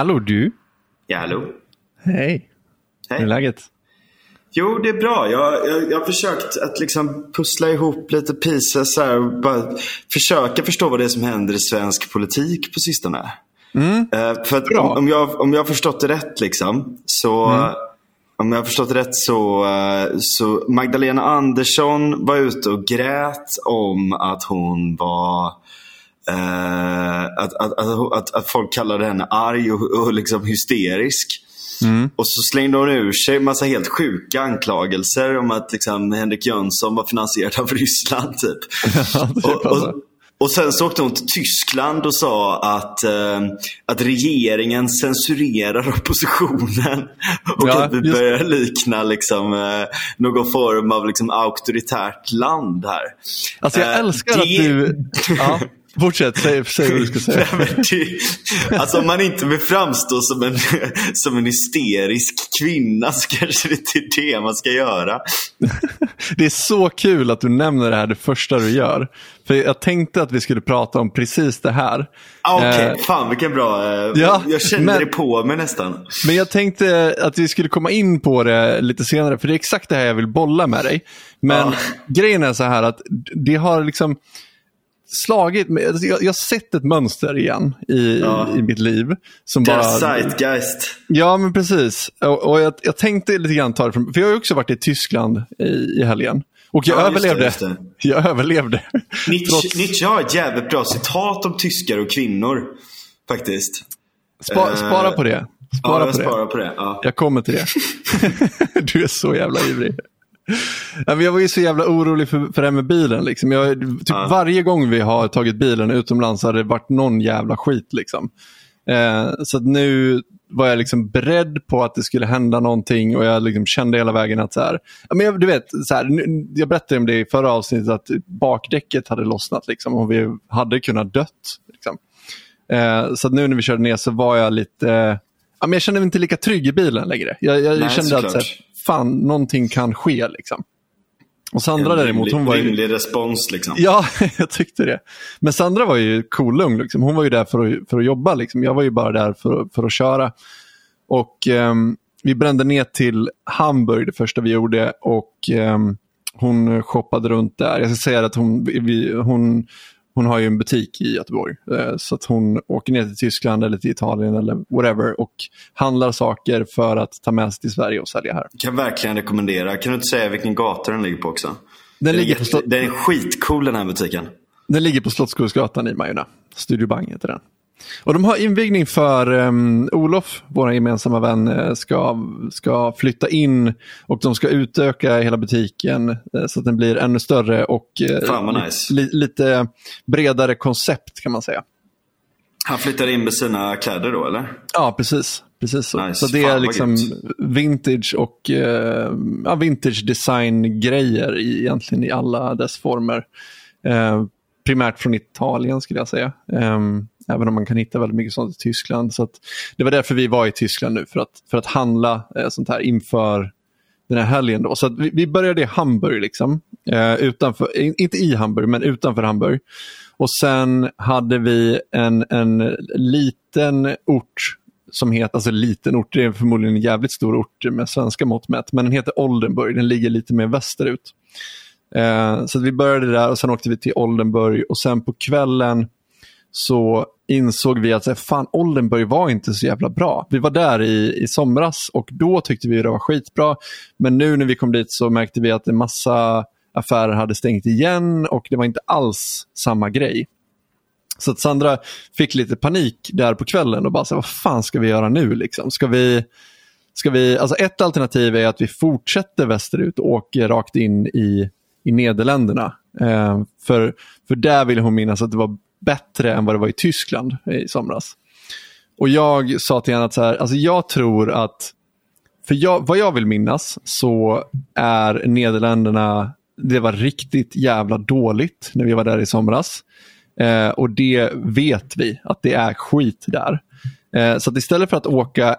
Hallå du. Ja, hallå. Hej. Hur är läget? Jo, det är bra. Jag, jag, jag har försökt att liksom pussla ihop lite pieces. Här, bara försöka förstå vad det är som händer i svensk politik på sistone. Mm. Eh, för att om, om, jag, om jag har förstått det rätt liksom, så Mm. om jag har förstått rätt så, eh, så Magdalena Andersson var ute och grät om att hon var eh, att, att, att, att, att folk kallade henne arg och, och liksom hysterisk. Mm. Och så slängde hon ur sig en massa helt sjuka anklagelser om att liksom, Henrik Jönsson var finansierad av Ryssland. Typ. Och, och, och sen så åkte hon till Tyskland och sa att, eh, att regeringen censurerar oppositionen. Och Ja, att vi just- börjar likna liksom, eh, någon form av liksom, auktoritärt land här. Alltså jag Eh, älskar det- att du... Ja, fortsätt, säg, säg vad du ska säga. Nej, men det, alltså om man inte vill framstå som en, som en hysterisk kvinna så kanske det inte är det man ska göra. Det är så kul att du nämner det här det första du gör. För jag tänkte att vi skulle prata om precis det här. Ah, Okej, Eh, fan vilken bra. eh, ja, jag kände men- det på mig nästan. Men jag tänkte att vi skulle komma in på det lite senare, för det är exakt det här jag vill bolla med dig. Men Ja. grejen är så här att det har liksom slagit mig. alltså Jag, jag har sett ett mönster igen i, Ja. i mitt liv. Som bara, Zeitgeist. Ja, men precis. Och, och jag, jag tänkte lite grann ta det från, för jag har också varit i Tyskland i, i helgen. Och jag Ja, just det, överlevde. just det. Jag överlevde. Nietzsche, Trots- Nietzsche har ett jävligt bra citat om tyskar och kvinnor. Faktiskt. Spa, Eh, spara på det. Spara ja, jag på det. på det. Ja. Jag kommer till det. du är så jävla ivrig. Jag var ju så jävla orolig för, för det här med bilen. Liksom. Jag, typ Ja. Varje gång vi har tagit bilen utomlands har det varit någon jävla skit. Liksom. Eh, så att nu var jag liksom beredd på att det skulle hända någonting och jag liksom kände hela vägen att så här, men jag, du vet, så här, jag berättade om det i förra avsnittet att bakdäcket hade lossnat liksom, och vi hade kunnat dött. Liksom. Eh, så att nu när vi körde ner så var jag lite, eh, ja, men jag kände mig inte lika trygg i bilen längre. Jag, jag Nej, kände att såklart. så här, fan, någonting kan ske. Liksom. Och Sandra En däremot, rimlig- hon var ju... Rimlig respons liksom. Ja, jag tyckte det. Men Sandra var ju cool liksom. Hon var ju där för att, för att jobba. Liksom. Jag var ju bara där för, för att köra. Och ehm, Vi brände ner till Hamburg det första vi gjorde och ehm, hon shoppade runt där. Jag ska säga att hon, vi, hon, hon har ju en butik i Göteborg. Eh, så att hon åker ner till Tyskland eller till Italien eller whatever och handlar saker för att ta med sig till Sverige och sälja här. Kan verkligen rekommendera. Kan du inte säga vilken gata den ligger på också? Den, är ligger, på, Slott- den är skitcool den här butiken. den ligger på Slottsskogsgatan i Majorna. Studio Bang heter den. Och de har invigning för um, Olof, vår gemensamma vän, eh, ska, ska flytta in och de ska utöka hela butiken eh, så att den blir ännu större och eh, li- nice. li, lite bredare koncept kan man säga. Han flyttar in med sina kläder då eller? Ja, precis. precis så. Nice. så det Fan, är liksom vintage och eh, ja, vintage design-grejer egentligen i alla dess former. Eh, primärt från Italien skulle jag säga. Eh, även om man kan hitta väldigt mycket sånt i Tyskland. Så att, det var därför vi var i Tyskland nu, för att, för att handla eh, sånt här inför den här helgen. Då. Så att vi, vi började i Hamburg, liksom. eh, utanför, inte i Hamburg, men utanför Hamburg. Och sen hade vi en, en liten ort som heter, alltså liten ort, det är förmodligen en jävligt stor ort med svenska mått mätt, men den heter Oldenburg, den ligger lite mer västerut. Eh, så att vi började där och sen åkte vi till Oldenburg och sen på kvällen så insåg vi att fan, Oldenburg var inte så jävla bra. Vi var där i, i somras och då tyckte vi det var skitbra. Men nu när vi kom dit så märkte vi att en massa affärer hade stängt igen och det var inte alls samma grej. Så att Sandra fick lite panik där på kvällen och bara, så vad fan ska vi göra nu? Liksom? Ska vi, ska vi, alltså ett alternativ är att vi fortsätter västerut och åker rakt in i, i Nederländerna. Eh, för, för där vill hon minnas att det var bättre än vad det var i Tyskland i somras. Och jag sa till henne att så här, alltså jag tror att, för jag, vad jag vill minnas så är Nederländerna, det var riktigt jävla dåligt när vi var där i somras. Eh, och det vet vi att det är skit där. Eh, så att istället för att åka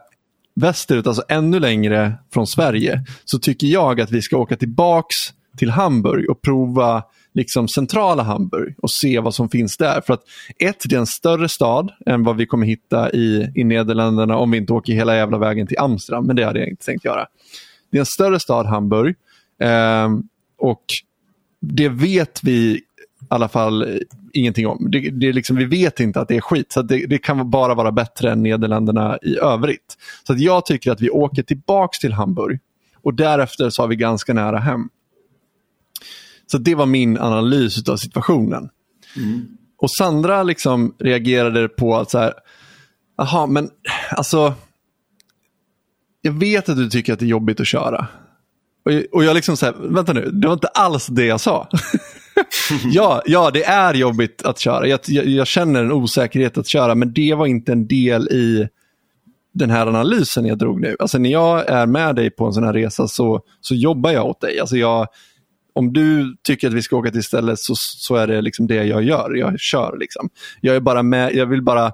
västerut, alltså ännu längre från Sverige, så tycker jag att vi ska åka tillbaks till Hamburg och prova liksom centrala Hamburg och se vad som finns där. För att ett, det är en större stad än vad vi kommer hitta i, i Nederländerna om vi inte åker hela jävla vägen till Amsterdam, men det hade jag inte tänkt göra. Det är en större stad, Hamburg, eh, och det vet vi i alla fall ingenting om. Det, det är liksom, vi vet inte att det är skit, så det, det, kan bara vara bättre än Nederländerna i övrigt. Så jag tycker att vi åker tillbaks till Hamburg och därefter så har vi ganska nära hem. Så det var min analys av situationen. Mm. Och Sandra liksom reagerade på att så här, jaha men alltså, jag vet att du tycker att det är jobbigt att köra. Och, och jag liksom så här, vänta nu, det var inte alls det jag sa. ja, ja, det är jobbigt att köra. Jag, jag, jag, känner en osäkerhet att köra, men det var inte en del i den här analysen jag drog nu. Alltså när jag är med dig på en sån här resa så, så jobbar jag åt dig. Alltså jag, om du tycker att vi ska åka till stället så, så är det liksom det jag gör. Jag kör liksom. Jag är bara med, jag vill bara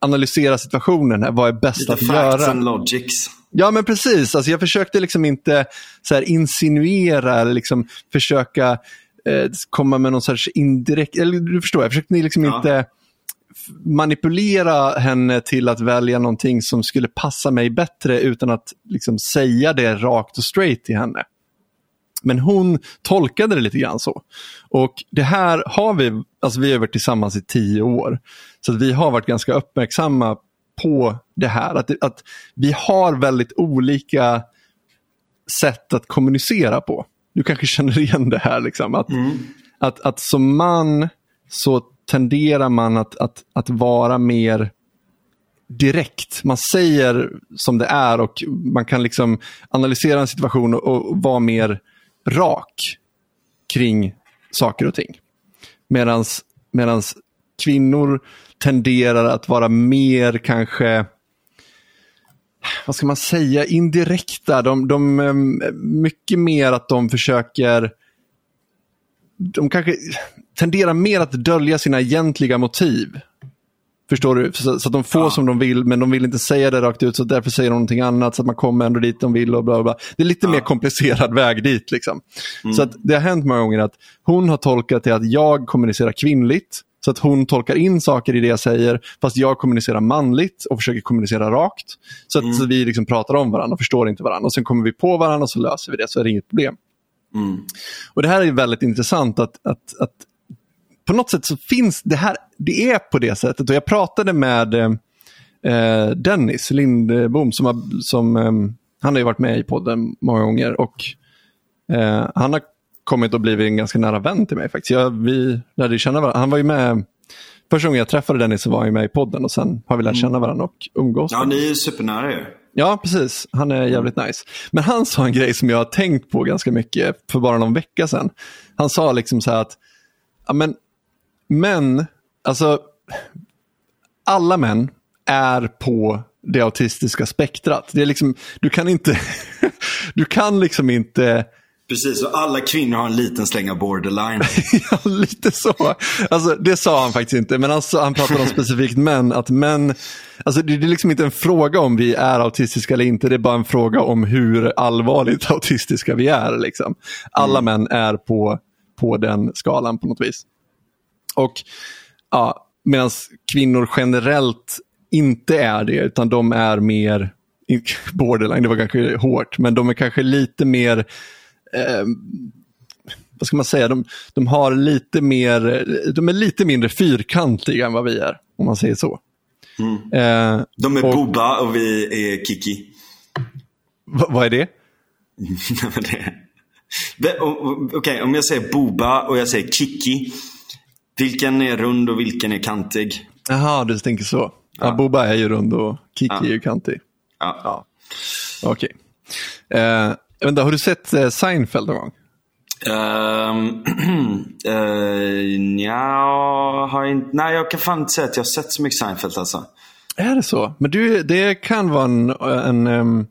analysera situationen. Här. Vad är bäst Lite att göra? Facts and logics. Ja men precis, alltså, jag försökte liksom inte så här, insinuera eller liksom försöka eh, komma med någon sorts indirekt, eller du förstår, jag försökte liksom ja. inte manipulera henne till att välja någonting som skulle passa mig bättre utan att liksom säga det rakt och straight till henne. Men hon tolkade det lite grann så. Och det här har vi, alltså vi har varit tillsammans i tio år. Så vi har varit ganska uppmärksamma på det här. Att, att vi har väldigt olika sätt att kommunicera på. Du kanske känner igen det här. Liksom, att, mm. att, att som man så tenderar man att, att, att vara mer direkt. Man säger som det är och man kan liksom analysera en situation och, och vara mer rak kring saker och ting. Medan kvinnor tenderar att vara mer kanske, vad ska man säga, indirekta. De, de, ehm, mycket mer att de försöker, de kanske tenderar mer att dölja sina egentliga motiv. Förstår du? Så, så, att de får ja. som de vill, men de vill inte säga det rakt ut, så därför säger de någonting annat, så att man kommer ändå dit de vill och bla bla. Det är lite ja. mer komplicerad väg dit. Liksom. Mm. Så att det har hänt många gånger att hon har tolkat det att jag kommunicerar kvinnligt, så att hon tolkar in saker i det jag säger, fast jag kommunicerar manligt och försöker kommunicera rakt. Så att mm. så vi liksom pratar om varandra och förstår inte varandra. Och Sen kommer vi på varandra och så löser vi det, så är det inget problem. Mm. Och Det här är väldigt intressant att, att, att på något sätt så finns det här, det är på det sättet. Och jag pratade med eh, Dennis Lindbom som, har, som eh, han har ju varit med i podden många gånger och eh, han har kommit och blivit en ganska nära vän till mig faktiskt. Jag, vi lärde känna varandra. Han var ju med, första gången jag träffade Dennis så var han med i podden och sen har vi lärt mm. känna varandra och umgås. Ja, ni är supernära ju. Ja, precis. Han är jävligt nice. Men han sa en grej som jag har tänkt på ganska mycket för bara någon vecka sedan. Han sa liksom så här att, ja men men, alltså, alla män är på det autistiska spektrat. Det är liksom, du kan inte, du kan liksom inte Precis, och alla kvinnor har en liten släng av borderline. ja, lite så. Alltså, det sa han faktiskt inte, men han, han pratade om specifikt män. Att män alltså, det är liksom inte en fråga om vi är autistiska eller inte, det är bara en fråga om hur allvarligt autistiska vi är. Liksom. Alla mm. män är på, på den skalan på något vis. Och ja, Medan kvinnor generellt inte är det, utan de är mer borderline, det var kanske hårt, men de är kanske lite mer eh, vad ska man säga, de, de, har lite mer, de är lite mindre fyrkantiga än vad vi är, om man säger så. Mm. Eh, de är och, Boba och vi är Kiki. vad är det? Okej, okay, om jag säger Boba och jag säger Kiki, vilken är rund och vilken är kantig? Jaha, du tänker så. Ja. Boba är ju rund och Kiki ja. är ju kantig. Ja. ja. Okej. Okay. Eh, vänta, har du sett eh, Seinfeld någon gång? Um, uh, ja, har inte, nej, jag kan fan inte säga att jag har sett så mycket Seinfeld alltså. Är det så? Men du, det kan vara en, en um,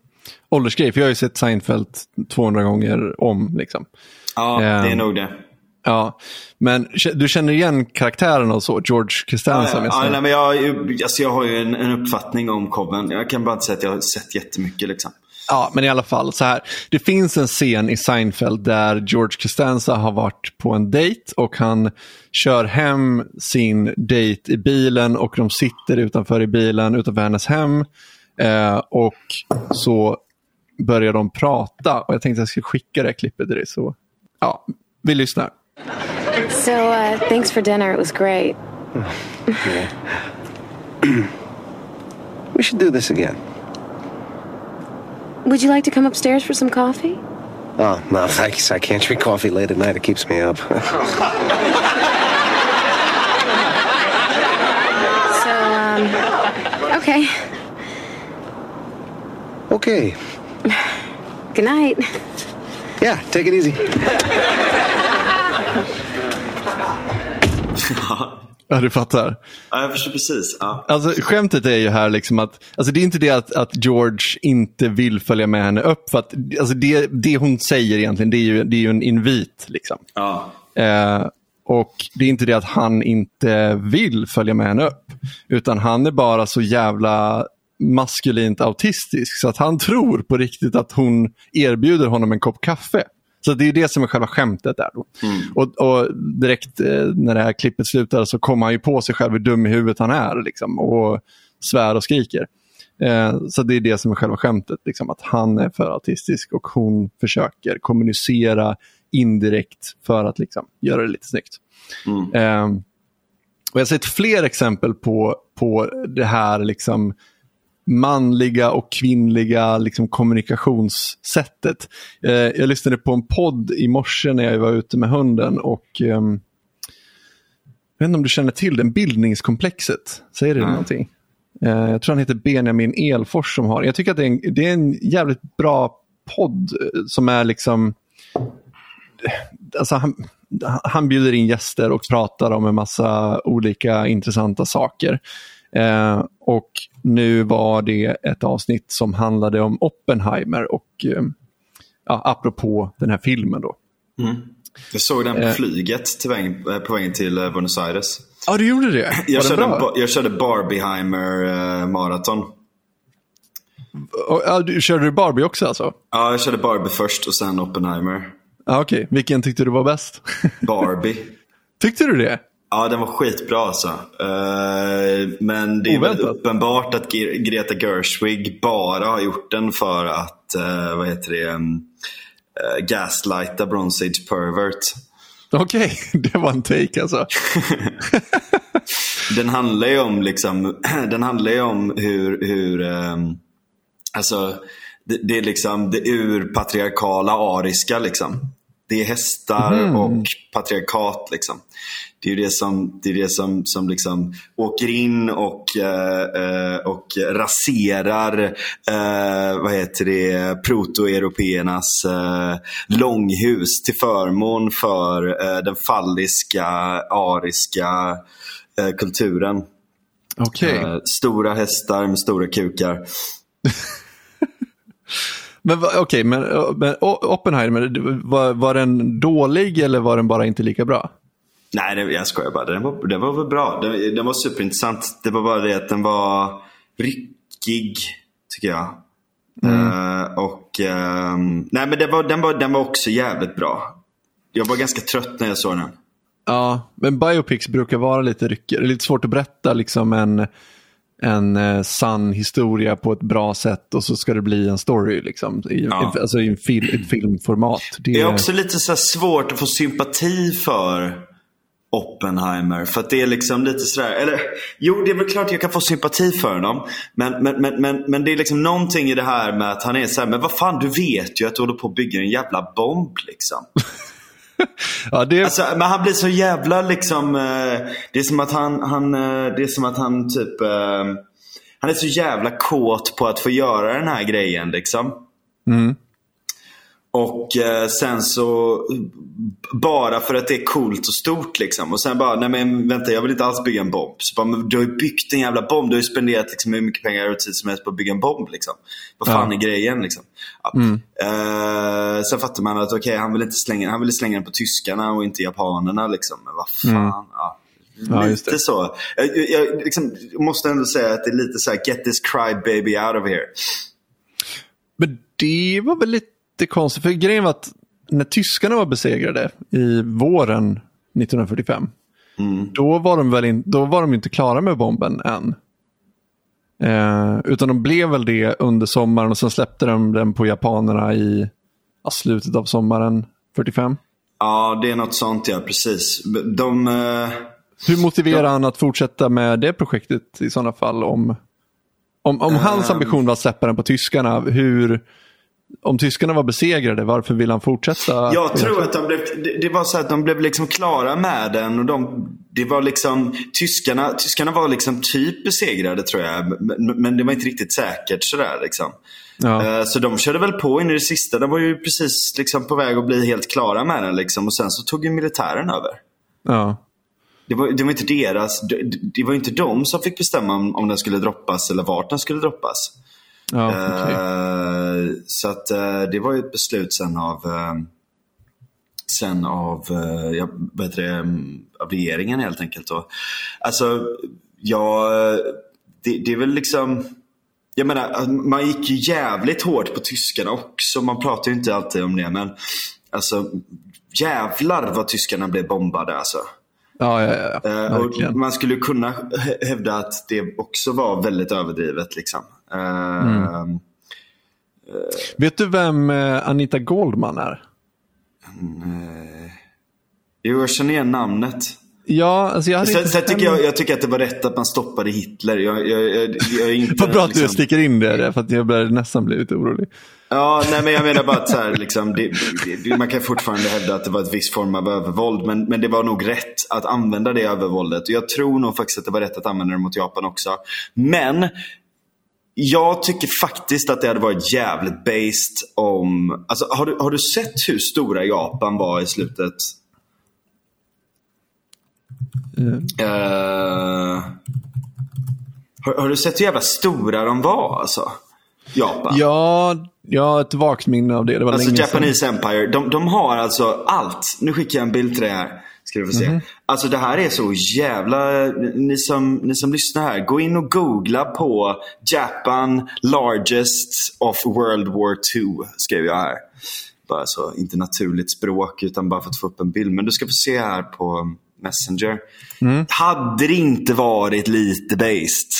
åldersgrej, för jag har ju sett Seinfeld 200 gånger om. Liksom. Ja, um, det är ehm, nog det. Ja, men du känner igen karaktären och så? George Costanza? Ja, ja, ja, nej, men jag, alltså jag har ju en, en uppfattning om Cobben. Jag kan bara inte säga att jag har sett jättemycket. Liksom. Ja, men i alla fall så här. Det finns en scen i Seinfeld där George Costanza har varit på en dejt och han kör hem sin dejt i bilen och de sitter utanför i bilen utanför hennes hem. Eh, och så börjar de prata och jag tänkte att jag skulle skicka det här klippet till dig. Så ja, vi lyssnar. So, uh, thanks for dinner. It was great. We should do this again. Would you like to come upstairs for some coffee? Oh, no, thanks. I can't drink coffee late at night. It keeps me up. So, um, okay. okay. Good night. Yeah, take it easy. Ja, du fattar. Ja, jag förstår precis. Ja. Alltså, skämtet är ju här liksom att, alltså det är inte det att, att George inte vill följa med henne upp. För att, alltså det, det hon säger egentligen, det är ju, det är ju en invit. Liksom. Ja. Eh, och det är inte det att han inte vill följa med henne upp. Utan han är bara så jävla maskulint autistisk så att han tror på riktigt att hon erbjuder honom en kopp kaffe. Så det är det som är själva skämtet där. Då. Och, och direkt eh, när det här klippet slutar så kommer han ju på sig själv hur dum i huvudet han är liksom, och svär och skriker. Eh, så det är det som är själva skämtet, liksom, att han är för autistisk och hon försöker kommunicera indirekt för att liksom, göra det lite snyggt. Eh, och jag har sett fler exempel på, på det här liksom, manliga och kvinnliga liksom, kommunikationssättet. Eh, jag lyssnade på en podd i morse när jag var ute med hunden och ehm, jag vet inte om du känner till den, bildningskomplexet. Säger det Nej. någonting? Eh, jag tror han heter Benjamin Elfors som har Jag tycker att det är en, det är en jävligt bra podd eh, som är liksom alltså han, han bjuder in gäster och pratar om en massa olika intressanta saker. Eh, och nu var det ett avsnitt som handlade om Oppenheimer och eh, ja, apropå den här filmen då. Jag såg den på Eh. flyget till vägen, eh, på vägen till Buenos Aires. Ja, du gjorde det? Jag körde, bra? jag körde Barbieheimer eh, maraton. Du, körde du Barbie också alltså? Ja, jag körde Barbie först och sen Oppenheimer. Ja, Okej, vilken tyckte du var bäst? Barbie. tyckte du det? Ja, den var skitbra alltså. Eh, men det är väldigt Oväntat. uppenbart att Greta Gershwig bara har gjort den för att, eh, vad heter det, um, uh, gaslighta Bronze Age pervert. Okej, det var en take alltså. Den handlar ju om liksom, den handlar ju om hur, hur ehm, alltså det, det är liksom det urpatriarkala ariska liksom. Det är hästar och patriarkat liksom. Det är ju det som, det är det som, som liksom åker in och, eh, eh, och raserar eh, vad heter det, protoeuropeernas långhus till förmån för den falliska, ariska kulturen. Eh, stora hästar med stora kukar. men, okej, men, men O- Oppenheimer, var, var den dålig eller var den bara inte lika bra? Nej, det, jag skojar bara. Den var, den var väl bra. Den, den var superintressant. Det var bara det att den var ryckig, tycker jag. Eh, och ehm, Nej, men den var, den, var, den var också jävligt bra. Jag var ganska trött när jag såg den. Ja, men biopics brukar vara lite ryckigare. Det är lite svårt att berätta liksom en, en eh, sann historia på ett bra sätt och så ska det bli en story liksom, i, Ja. alltså, i en fil, ett filmformat. Det, Det är också lite så svårt att få sympati för Oppenheimer. För att det är liksom lite sådär, eller jo det är väl klart jag kan få sympati för honom. Men, men, men, men, men det är liksom någonting i det här med att han är så här, men vad fan du vet ju att du håller på att bygga en jävla bomb liksom. ja, det, Alltså, men han blir så jävla liksom, eh, det är som att han, han eh, det är som att han typ, eh, han är så jävla kåt på att få göra den här grejen liksom. Och eh, sen så, bara för att det är coolt och stort liksom. Och sen bara, nej men vänta jag vill inte alls bygga en bomb. Så bara, men du har ju byggt en jävla bomb. Du har ju spenderat liksom hur mycket pengar och tid som helst på att bygga en bomb liksom. Vad fan är grejen liksom? Ja. Eh, sen fattar man att okej, han vill inte slänga han ville slänga den på tyskarna och inte japanerna liksom. Men vad fan. Ja. Ja, lite så. Jag, jag, liksom, måste ändå säga att det är lite så här, get this cry baby out of here. Men det var väl lite konstigt, för grejen var att när tyskarna var besegrade i våren 1945, då, var de väl in, då var de inte klara med bomben än. Eh, utan de blev väl det under sommaren och sen släppte de den på japanerna i ja, slutet av sommaren 45. Ja, det är något sånt ja, precis. De... eh, Hur motiverar han att fortsätta med det projektet i sådana fall? Om, om, om hans Ehm. ambition var att släppa den på tyskarna, hur, om tyskarna var besegrade, varför vill han fortsätta? Jag tror att de blev, det, var så att de blev liksom klara med den och de, det var liksom, tyskarna, tyskarna var liksom typ besegrade tror jag. Men, men det var inte riktigt säkert sådär liksom. Ja. Eh, Så de körde väl på in i det sista. De var ju precis liksom på väg att bli helt klara med den liksom. Och sen så tog ju militären över. Ja. Det var, det var inte deras, det, det var inte de som fick bestämma om, om den skulle droppas eller vart den skulle droppas. Ja. Eh, Så att eh, det var ju ett beslut sen av eh, Sen av, ja, vad heter det, mm, av regeringen helt enkelt. Och, alltså, ja, det, det är väl liksom jag menar, man gick ju jävligt hårt på tyskarna också. Man pratar ju inte alltid om det men Alltså jävlar vad tyskarna blev bombade alltså. ja, ja, ja, verkligen. man skulle kunna hä- hävda att det också var väldigt överdrivet. Liksom. Eh, Mm. Vet du vem eh, Anita Goldman är? Jo, jag känner igen namnet. Ja, alltså jag hade Sen, sen tycker jag, jag tycker att det var rätt att man stoppade Hitler. Jag, jag, jag, jag är inte, Vad bra att du liksom- sticker in det, där, för att jag började nästan bli lite orolig. Ja, nej men jag menar bara att så här, liksom, det, det, man kan fortfarande hävda att det var ett viss form av övervåld. Men, men det var nog rätt att använda det övervåldet. Jag tror nog faktiskt att det var rätt att använda det mot Japan också. Men jag tycker faktiskt att det hade varit jävligt based om... Alltså, har, du, har du sett hur stora Japan var i slutet? Eh, har, har du sett hur jävla stora de var alltså? Japan. Ja, jag har ett vagt minne av det. Det var Alltså Japanese Empire, de, de har alltså allt. Nu skickar jag en bild till dig här. Ska du få se. Alltså det här är så jävla... Ni som, ni som lyssnar här, gå in och googla på Japan largest of World War 2. Skrev jag här. Bara så, inte naturligt språk utan bara för att få upp en bild. Men du ska få se här på Messenger. Hade det inte varit lite based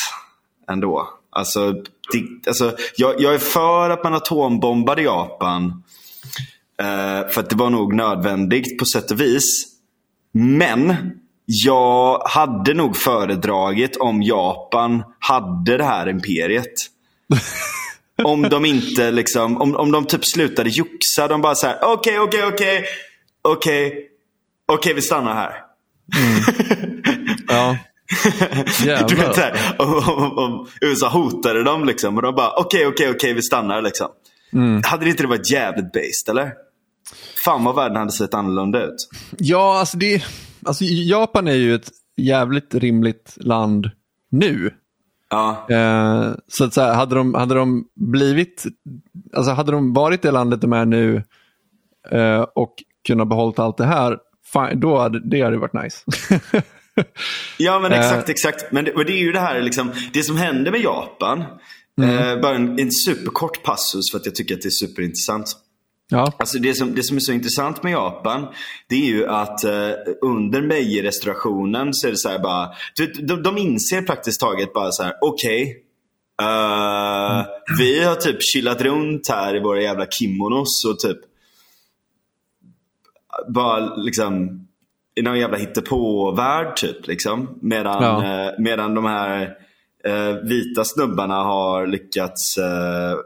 ändå? Alltså, det, alltså jag, jag är för att man atombombade Japan. Eh, för att det var nog nödvändigt på sätt och vis. Men jag hade nog föredragit om Japan hade det här imperiet. om de inte liksom, om, om de typ slutade joxa. De bara så här: okej, okej, okej, okej, okej vi stannar här. Ja. Jävlar. Du vet, här, om, om, om USA hotade dem liksom och de bara okej, okej, okej vi stannar liksom. Hade det inte varit jävligt based eller? Fan vad världen hade sett annorlunda ut. Ja, alltså, det, alltså Japan är ju ett jävligt rimligt land nu. Ja, Eh, så att så här, hade, de, hade de blivit, alltså hade de varit det landet de är nu eh, och kunnat behålla allt det här, fine, då hade det hade varit nice. ja men Eh. exakt, exakt. Men det, och det är ju det här liksom, det som hände med Japan. Eh, bara en, en superkort passus för att jag tycker att det är superintressant. Ja. Alltså det som, det som är så intressant med Japan, det är ju att eh, under Meiji-restaurationen så är det så här bara, du, de, de inser praktiskt taget bara så här: okej, eh, vi har typ chillat runt här i våra jävla kimonos och typ bara liksom i någon jävla hittepå-värld typ. Liksom. Medan, Ja. eh, medan de här eh, vita snubbarna har lyckats eh,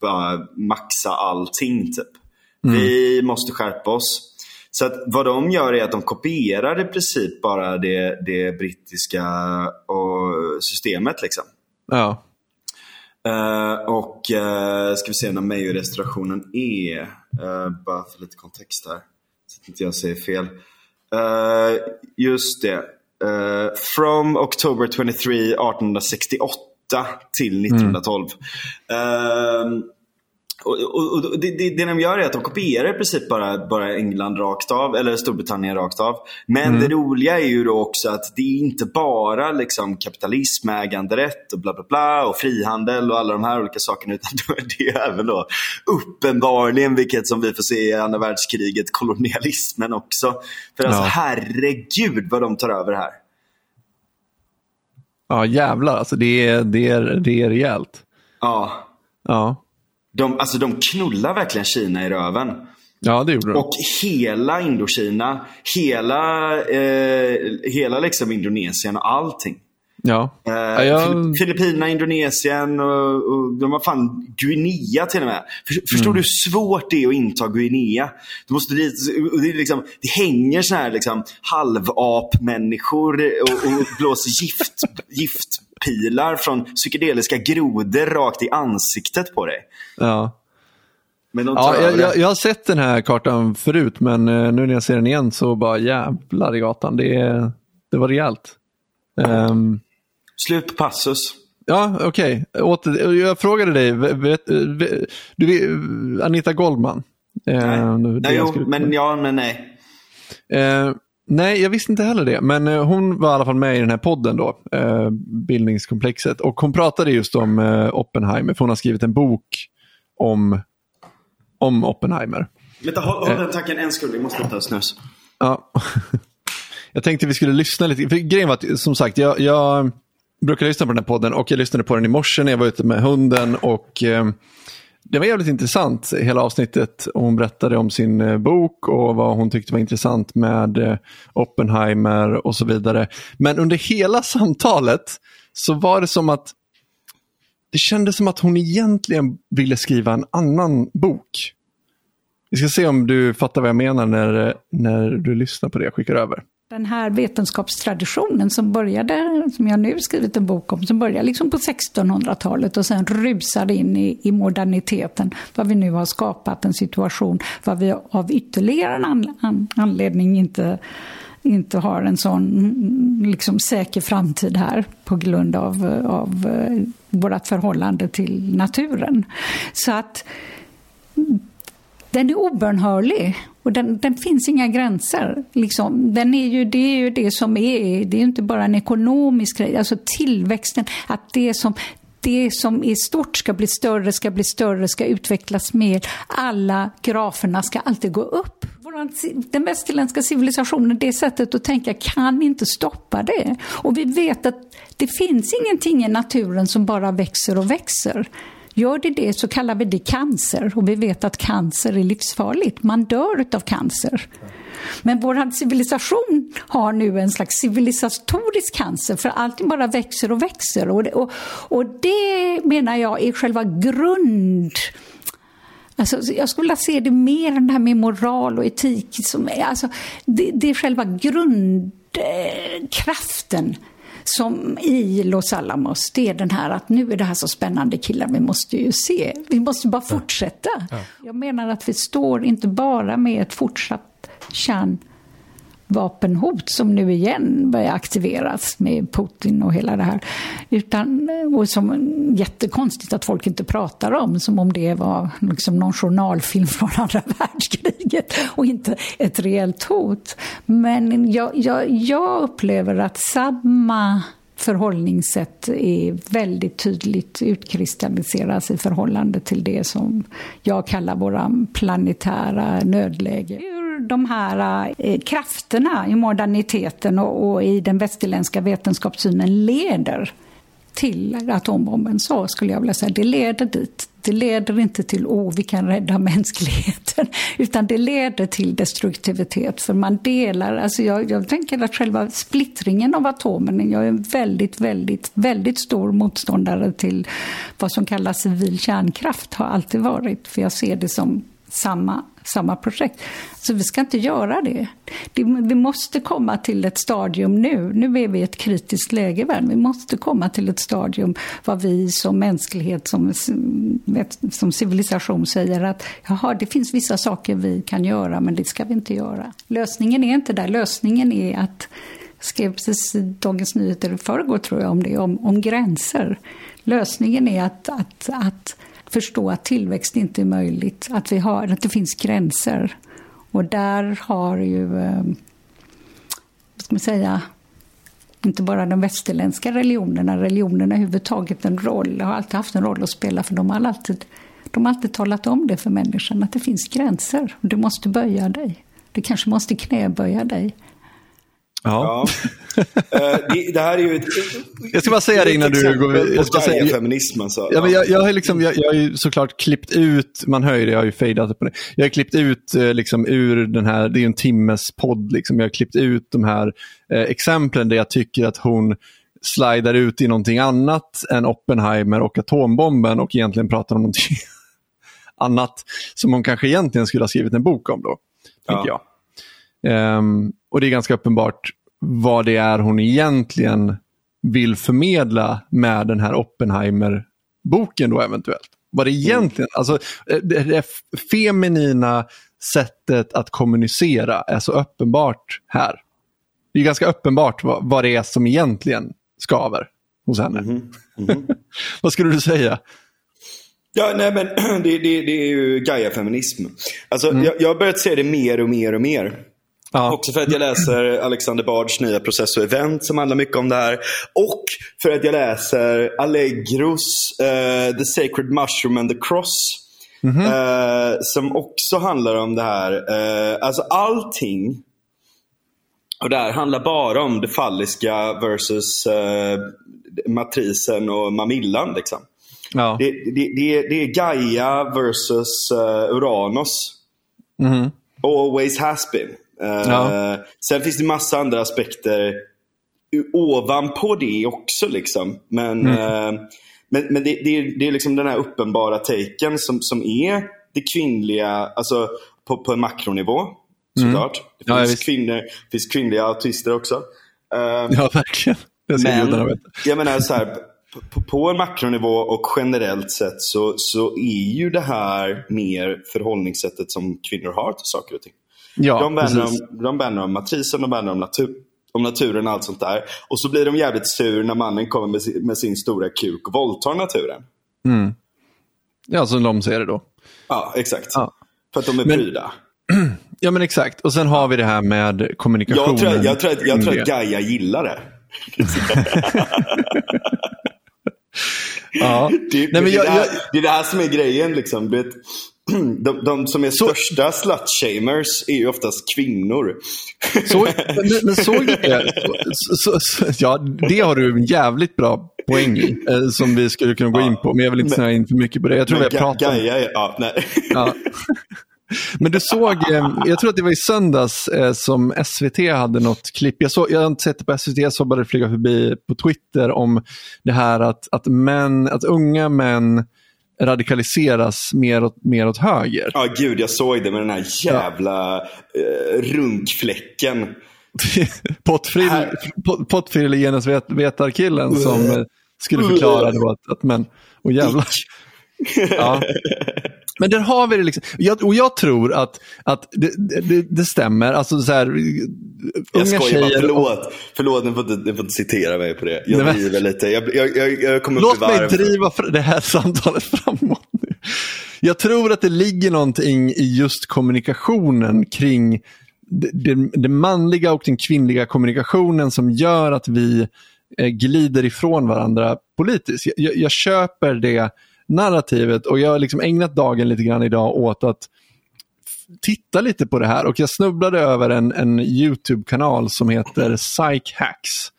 bara maxa allting typ. Vi måste skärpa oss. Så att vad de gör är att de kopierar i princip bara det, det brittiska och systemet. liksom. ja. Eh, och uh, ska vi se när Mayo-restaurationen är. Eh, bara för lite kontext här. Så att inte jag säger fel. Eh, just det. Eh, from October 23, 1868 till 1912. Eh, och, och, och det, det, det de gör är att de kopierar i princip bara, bara England rakt av, eller Storbritannien rakt av. Men Mm. det roliga är ju då också att det är inte bara liksom kapitalism, äganderätt och bla bla bla och frihandel och alla de här olika sakerna. Utan det är även då uppenbarligen, vilket som vi får se i andra världskriget, kolonialismen också. För alltså Ja. herregud vad de tar över här. Ja, jävlar alltså. Det är, det är, det är rejält. Ja, Ja, de, alltså de knullar verkligen Kina i röven. ja det gjorde de. Och hela Indokina, hela, eh, hela liksom Indonesien och allting. Ja. Eh, Ja, jag- Filippinerna, Indonesien och, och de har fan Guinea till och med. För, förstår Mm. du hur svårt det är att inta Guinea? Du måste dit, det, är liksom, det hänger såna här liksom halvapmänniskor och, och blåser gift, giftpilar från psykedeliska grodor rakt i ansiktet på dig. Ja. Ja, jag, jag, jag har sett den här kartan förut, men eh, nu när jag ser den igen så bara jävlar i gatan. Det, det var rejält. Ehm, Slut på passus. ja, okej. Åter- Jag frågade dig, vet, vet, du, Anita Goldman. Eh, Nej, det nej jo, men ja, men nej. Eh, nej, jag visste inte heller det. Men eh, hon var i alla fall med i den här podden då, eh, Bildningskomplexet. Och hon pratade just om eh, Oppenheimer, för hon har skrivit en bok om, om Oppenheimer. Vänta, håll, Eh. håll den tanken en sekund. Jag måste ta snus. Ja. Jag tänkte vi skulle lyssna lite. För grejen var att, som sagt, jag, jag brukar lyssna på den här podden och jag lyssnade på den i morse när jag var ute med hunden. och eh, Det var jävligt intressant, hela avsnittet. Och Hon berättade om sin eh, bok och vad hon tyckte var intressant med eh, Oppenheimer och så vidare. Men under hela samtalet så var det som att det kändes som att hon egentligen ville skriva en annan bok. Vi ska se om du fattar vad jag menar när, eh, när du lyssnar på det jag skickar över. Den här vetenskapstraditionen som började, som jag nu skrivit en bok om, som började liksom på 1600-talet och sen rusade in i, i moderniteten. Vad vi nu har skapat en situation, vad vi av ytterligare en an, an, anledning inte inte har en sån liksom, säker framtid här på grund av, av eh, vårt förhållande till naturen. Så att den är obönhörlig och den, den finns inga gränser. Liksom, den är ju, det är ju det som är, det är ju inte bara en ekonomisk grej, alltså tillväxten, att det som det som är stort ska bli större, ska bli större, ska utvecklas mer. Alla graferna ska alltid gå upp. Den västerländska civilisationen, det sättet att tänka kan inte stoppa det. Och vi vet att det finns ingenting i naturen som bara växer och växer. Gör det det så kallar vi det cancer och vi vet att cancer är livsfarligt. Man dör av cancer. Men vår civilisation har nu en slags civilisatorisk cancer för allting bara växer och växer. Och det, och, och det menar jag är själva grund... Alltså, jag skulle vilja se det mer än det här med moral och etik. Som är, alltså, det, det är själva grundkraften som i Los Alamos, det är den här att nu är det här så spännande killar, vi måste ju se, vi måste bara fortsätta. Ja. Jag menar att vi står inte bara med ett fortsatt vapenhot som nu igen börjar aktiveras med Putin och hela det här. Utan, och som jättekonstigt att folk inte pratar om, som om det var liksom någon journalfilm från andra världskriget och inte ett reellt hot. Men jag, jag, jag upplever att samma förhållningssätt är väldigt tydligt utkristalliseras i förhållande till det som jag kallar våra planetära nödläge. Hur de här eh, krafterna i moderniteten och, och i den västerländska vetenskapssynen leder till atombomben, så skulle jag vilja säga. Det leder dit. Det leder inte till oh, vi kan rädda mänskligheten, utan det leder till destruktivitet. För man delar, alltså jag, jag tänker att själva splittringen av atomen, jag är en väldigt, väldigt, väldigt stor motståndare till vad som kallas civil kärnkraft, har alltid varit. För jag ser det som samma, samma projekt. Så vi ska inte göra det. det. Vi måste komma till ett stadium nu. Nu är vi i ett kritiskt läge i världen. Vi måste komma till ett stadium vad vi som mänsklighet, som, som civilisation säger att jaha, det finns vissa saker vi kan göra, men det ska vi inte göra. Lösningen är inte där. Lösningen är att skrev precis i Dagens Nyheter i förrgår tror jag om det, om, om gränser. Lösningen är att, att, att förstå att tillväxt inte är möjligt, att, vi har, att det finns gränser. Och där har ju, eh, vad ska man säga, inte bara de västerländska religionerna, religionerna överhuvudtaget en roll, har alltid haft en roll att spela för de har alltid, de har alltid talat om det för människan, att det finns gränser. Du måste böja dig. Du kanske måste knäböja dig. Ja. Ja. Eh, det, det här är ju ett, Jag ska bara säga det innan du går... Jag ska på säga, feminism alltså. Ja, men jag, jag, har liksom, jag, jag har ju såklart klippt ut, man hör ju det, jag har ju fejdat på det. Jag har klippt ut eh, liksom, ur den här, det är ju en timmes podd, liksom. jag har klippt ut de här eh, exemplen där jag tycker att hon slidar ut i någonting annat än Oppenheimer och atombomben och egentligen pratar om någonting annat som hon kanske egentligen skulle ha skrivit en bok om då. Tänker Ja. jag. Ehm, och det är ganska uppenbart vad det är hon egentligen vill förmedla med den här Oppenheimer-boken då eventuellt. Vad det egentligen, alltså eh, det, det feminina sättet att kommunicera är så uppenbart här. Det är ganska uppenbart vad, vad det är som egentligen skaver hos henne. vad skulle du säga? Ja, nej men det, det, det är ju Gaia-feminism. Alltså, jag, jag har börjat se det mer och mer och mer. Ja. Också för att jag läser Alexander Bards nya Process och Event som handlar mycket om det här. Och för att jag läser Allegros eh, The Sacred Mushroom and the Cross. eh, som också handlar om det här. Eh, alltså allting och det här handlar bara om det falliska versus eh, matrisen och mamillan. Liksom. Ja. Det, det, det, är, det är Gaia versus Uranus. Always has been. Eh, Ja. Sen finns det massa andra aspekter ovanpå det också. Liksom. Men, eh, men, men det, det, är, det är liksom den här uppenbara taken som, som är det kvinnliga, alltså på, på en makronivå. Såklart. Det Ja, ja, finns, visst. kvinnor, det finns kvinnliga autister också. Eh, ja, verkligen. Det men jag menar så här, på, på en makronivå och generellt sett så, så är ju det här mer förhållningssättet som kvinnor har till saker och ting. Ja, de, värnar om, de värnar om matrisen, de värnar om, natur, om naturen och allt sånt där. Och så blir de jävligt sur när mannen kommer med sin, med sin stora kuk och våldtar naturen. Ja, som de ser det då. Ja, exakt. Ja. För att de är Men- pryda. Ja, men exakt. Och sen har vi det här med kommunikationen. Jag tror, jag, tror, jag tror att det. Gaia gillar det. Ja. Det, Nej, det, men är jag, det, här, jag, det är det här som är grejen. Liksom. Du vet, de, de som är Så- största slutshamers är ju oftast kvinnor. så, men, men såg du det? Så, så, ja, det har du en jävligt bra poäng i, eh, som vi skulle kunna gå in på. Men jag vill inte snöa in för mycket på det. Jag tror vi har pratat om är... Ja, nej. Ja. Men du såg, eh, jag tror att det var i söndags eh, som SVT hade något klipp. Jag, såg, jag har inte sett det på SVT, jag såg bara det flyga förbi på Twitter om det här att, att, män, att unga män radikaliseras mer åt, mer åt höger. Ja, gud, jag såg det med den här jävla eh, runkfläcken. Pottfrill, Här. pot- Pottfrill genusvetarkillen som eh, skulle förklara då att, att män, och jävlar. Ja. Men där har vi det. Liksom. Jag, och jag tror att, att det, det, det stämmer. Alltså så här, Jag skojar bara, förlåt. Förlåt, ni får inte, ni får inte citera mig på det. Jag Nej, men- driver lite. Jag, jag, jag, jag kommer upp Låt mig driva det här samtalet framåt nu. Jag tror att det ligger någonting i just kommunikationen kring det, det, manliga och den kvinnliga kommunikationen som gör att vi eh, glider ifrån varandra politiskt. Jag, jag köper det narrativet och jag har liksom ägnat dagen lite grann idag åt att titta lite på det här och jag snubblade över en, en YouTube-kanal som heter Psych Hacks.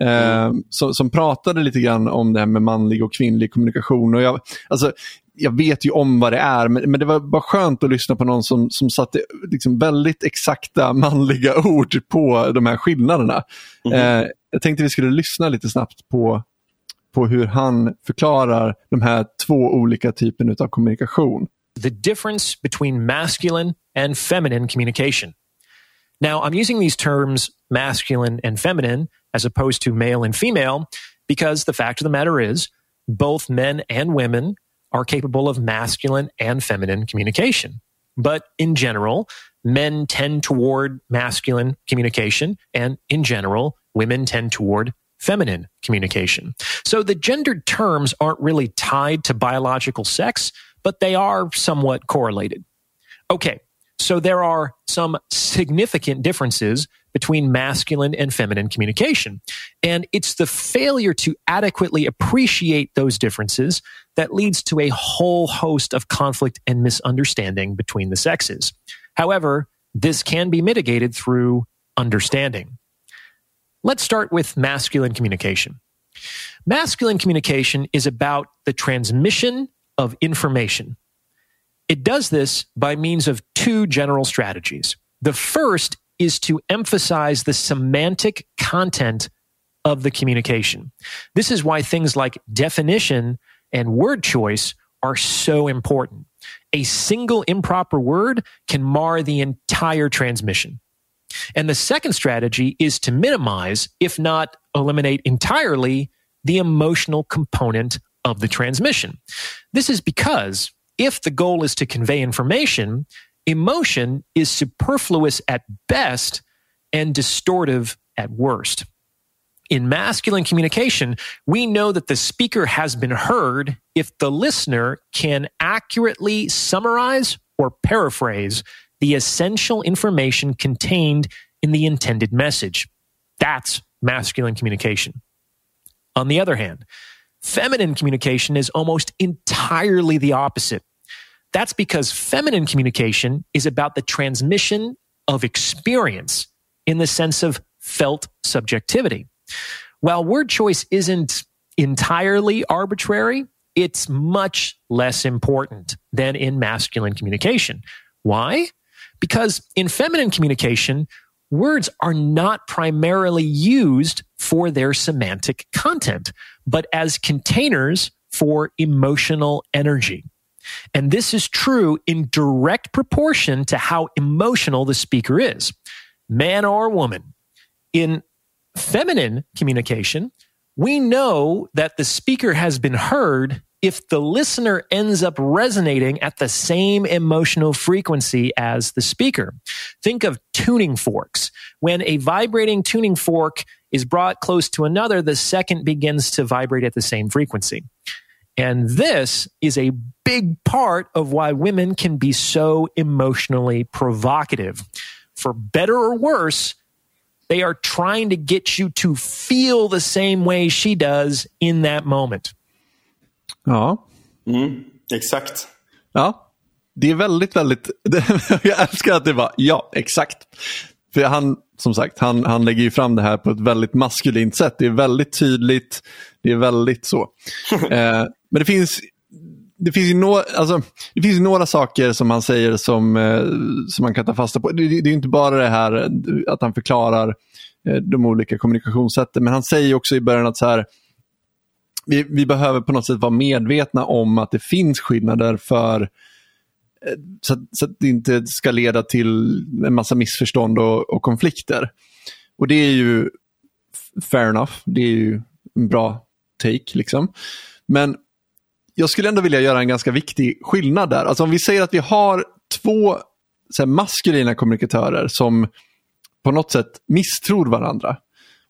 Eh, som, som pratade lite grann om det här med manlig och kvinnlig kommunikation. Och jag, alltså, jag vet ju om vad det är, men, men det var bara skönt att lyssna på någon som, som satte liksom väldigt exakta manliga ord på de här skillnaderna. Eh, jag tänkte vi skulle lyssna lite snabbt på, på hur han förklarar de här två olika typerna av kommunikation. the difference between masculine and feminine communication. Now, I'm using these terms masculine and feminine as opposed to male and female because the fact of the matter is both men and women are capable of masculine and feminine communication. But in general, men tend toward masculine communication and in general, women tend toward feminine communication. So the gendered terms aren't really tied to biological sex, but they are somewhat correlated. Okay, so there are some significant differences between masculine and feminine communication. And it's the failure to adequately appreciate those differences that leads to a whole host of conflict and misunderstanding between the sexes. However, this can be mitigated through understanding. Let's start with masculine communication. Masculine communication is about the transmission of information. It does this by means of two general strategies. The first is to emphasize the semantic content of the communication. This is why things like definition and word choice are so important. A single improper word can mar the entire transmission. And the second strategy is to minimize, if not eliminate entirely, the emotional component of the transmission. This is because if the goal is to convey information, Emotion is superfluous at best and distortive at worst. In masculine communication, we know that the speaker has been heard if the listener can accurately summarize or paraphrase the essential information contained in the intended message. That's masculine communication. On the other hand, feminine communication is almost entirely the opposite. That's because feminine communication is about the transmission of experience in the sense of felt subjectivity. While word choice isn't entirely arbitrary, it's much less important than in masculine communication. Why? Because in feminine communication, words are not primarily used for their semantic content, but as containers for emotional energy. And this is true in direct proportion to how emotional the speaker is, man or woman. In feminine communication, we know that the speaker has been heard if the listener ends up resonating at the same emotional frequency as the speaker. Think of tuning forks. When a vibrating tuning fork is brought close to another, the second begins to vibrate at the same frequency. And this is a big part of why women can be so emotionally provocative. For better or worse, they are trying to get you to feel the same way she does in that moment. Ja. Mm, exakt. Ja. Det är väldigt, väldigt... jag älskar att det var ja, exakt. För han, som sagt, han, han lägger ju fram det här på ett väldigt maskulint sätt. Det är väldigt tydligt. Det är väldigt så. eh, men det finns, det finns, ju no, alltså, det finns några saker som han säger som, eh, som man kan ta fasta på. Det, det är inte bara det här att han förklarar eh, de olika kommunikationssätten, men han säger också i början att så här, vi, vi behöver på något sätt vara medvetna om att det finns skillnader för eh, så att, så, att det inte ska leda till en massa missförstånd och, och, konflikter. Och det är ju fair enough, det är ju en bra take. liksom. Men jag skulle ändå vilja göra en ganska viktig skillnad där. Alltså om vi säger att vi har två så här, maskulina kommunikatörer som på något sätt misstror varandra.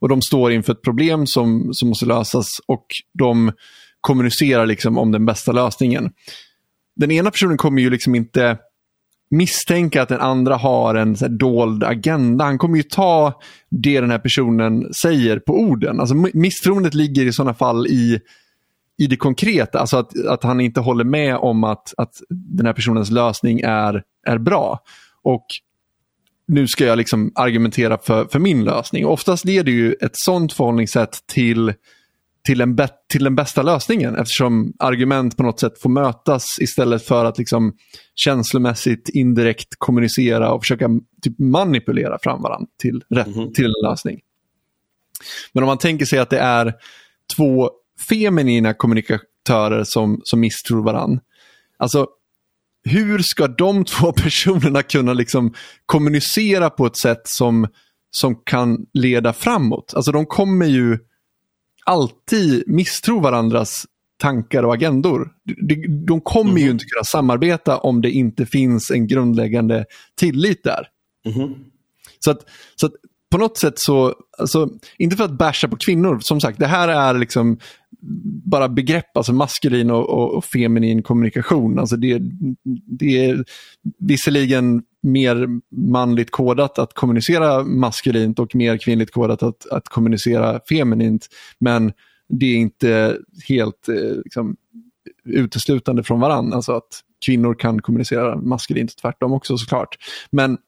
Och de står inför ett problem som, som måste lösas och de kommunicerar liksom om den bästa lösningen. Den ena personen kommer ju liksom inte misstänka att den andra har en så dold agenda. Han kommer ju ta det den här personen säger på orden. Alltså misstroendet ligger i sådana fall i i det konkreta, alltså att, att han inte håller med om att, att den här personens lösning är, är bra. Och nu ska jag liksom argumentera för, för min lösning. Och oftast leder ju ett sådant förhållningssätt till, till, en till den bästa lösningen eftersom argument på något sätt får mötas istället för att liksom känslomässigt indirekt kommunicera och försöka typ manipulera fram varandra till, rätt, mm -hmm. till en lösning. Men om man tänker sig att det är två feminina kommunikatörer som, som misstror varandra. Alltså, hur ska de två personerna kunna liksom kommunicera på ett sätt som, som kan leda framåt? Alltså de kommer ju alltid misstro varandras tankar och agendor. De, de kommer mm. ju inte kunna samarbeta om det inte finns en grundläggande tillit där. Mm. Så, att, så att på något sätt så, alltså, inte för att basha på kvinnor, som sagt, det här är liksom bara begrepp, alltså maskulin och, och, och feminin kommunikation. Alltså det, det är visserligen mer manligt kodat att kommunicera maskulint och mer kvinnligt kodat att, att kommunicera feminint. Men det är inte helt eh, liksom, uteslutande från varandra. Alltså att kvinnor kan kommunicera maskulint tvärtom också såklart. Men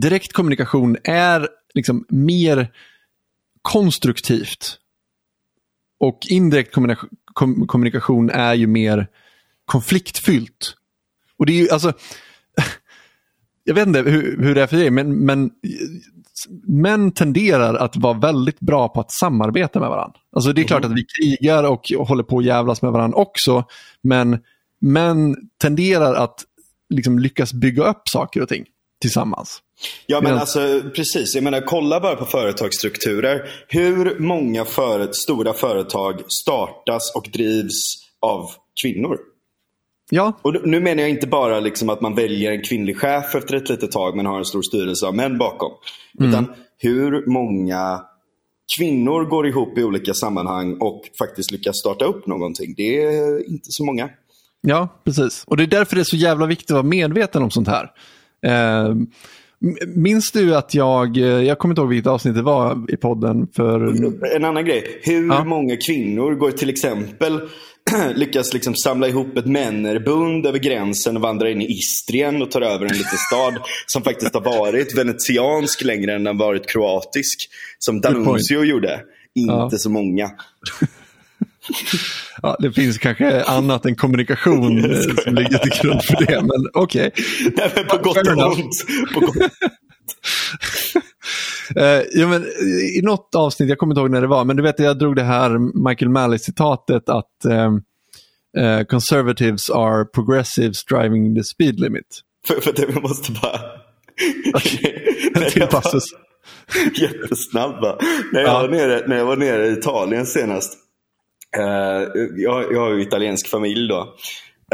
direkt kommunikation är liksom mer konstruktivt. Och indirekt kommunikation är ju mer konfliktfyllt. Och det är ju alltså, jag vet inte hur, hur det är för dig, men, men män tenderar att vara väldigt bra på att samarbeta med varandra. Alltså det är klart mm. att vi krigar och, och håller på att jävlas med varandra också, men män tenderar att liksom lyckas bygga upp saker och ting tillsammans. Ja men alltså precis, jag menar kolla bara på företagsstrukturer. Hur många för, stora företag startas och drivs av kvinnor? Ja. Och nu menar jag inte bara liksom att man väljer en kvinnlig chef efter ett litet tag men har en stor styrelse av män bakom. Mm. Utan hur många kvinnor går ihop i olika sammanhang och faktiskt lyckas starta upp någonting. Det är inte så många. Ja, precis. Och det är därför det är så jävla viktigt att vara medveten om sånt här. Eh, minns du att jag, jag kommer inte ihåg vilket avsnitt det var i podden för... En annan grej. Hur ja. många kvinnor går till exempel lyckas liksom samla ihop ett männerbund över gränsen och vandra in i Istrien och tar över en liten stad som faktiskt har varit venetiansk längre än den varit kroatisk. Som Danuncio gjorde. Inte ja. så många. Ja, det finns kanske annat än kommunikation eh, som ligger till grund för det, men okej. Okay. på gott och ont. Uh, ja, men, I något avsnitt, jag kommer inte ihåg när det var, men du vet jag drog det här Michael Malley-citatet att um, uh, conservatives are progressives driving the speed limit. För, för det, jag måste bara... Okay. En till passus. Jättesnabba. När jag, ja. var nere, när jag var nere i Italien senast jag, jag har ju italiensk familj då.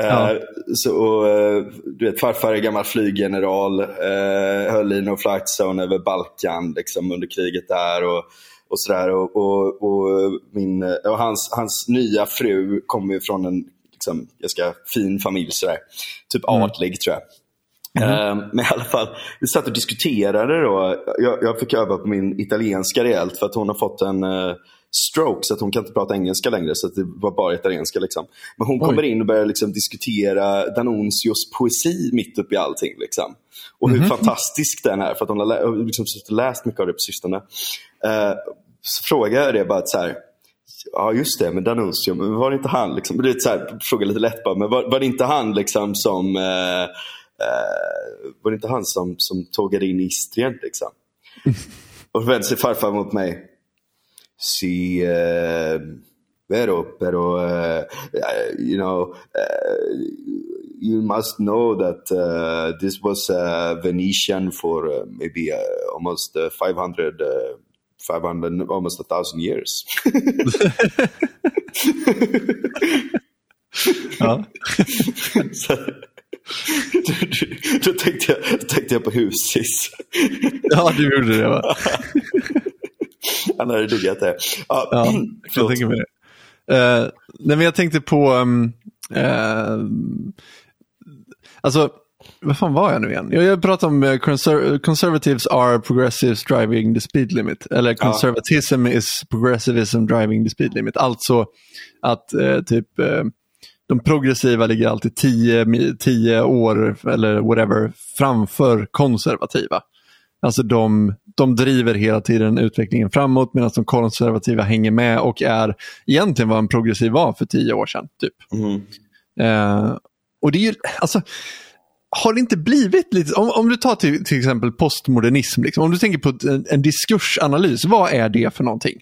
Uh, ja. så, och, uh, du vet, farfar är gammal flyggeneral, höll i no flight zone över Balkan liksom, under kriget där. Och, och sådär. Och, och, och, min, och hans, hans nya fru kommer från en liksom, ganska fin familj. Sådär. Typ mm. adlig tror jag. Mm. Men i alla fall, vi satt och diskuterade då. Jag, jag fick öva på min italienska rejält för att hon har fått en stroke så att hon kan inte prata engelska längre. Så det var bara italienska. Liksom. Men hon Oj. kommer in och börjar liksom diskutera Danuncios poesi mitt upp i allting. Liksom. Och hur mm fantastisk den är. För att hon har liksom läst mycket av det på sistone. Uh, så frågar jag det bara så här. Ja just det, men Danuncio, men var det inte han? Liksom, det är så här, fråga lite lätt bara, men var, var det inte han liksom som uh, uh, var det inte han som, som tågade in Istrien? Liksom? och vände sig farfar mot mig. Sí, eh, vero, pero, uh, you know, uh, you must know that uh, this was Venetian for maybe almost 500, 500, almost a thousand years. ja. Då, tänkte jag, då tänkte jag på Husis. ja, du gjorde det va? Han hade diggat det. Ja, ja jag tänker mig det. Uh, nej, men jag tänkte på, um, uh, alltså, vad fan var jag nu igen? Jag, jag pratade om uh, conser conservatives are progressives driving the speed limit. Eller conservatism ja. is progressivism driving the speed limit. Alltså att typ de progressiva ligger alltid tio, tio år eller whatever framför konservativa. Alltså de, de driver hela tiden utvecklingen framåt medan de konservativa hänger med och är egentligen vad en progressiv var för tio år sedan. Typ. Mm. Eh, och det är ju, alltså, har det inte blivit lite, om, om du tar till, till exempel postmodernism, liksom, om du tänker på en, en diskursanalys, vad är det för någonting?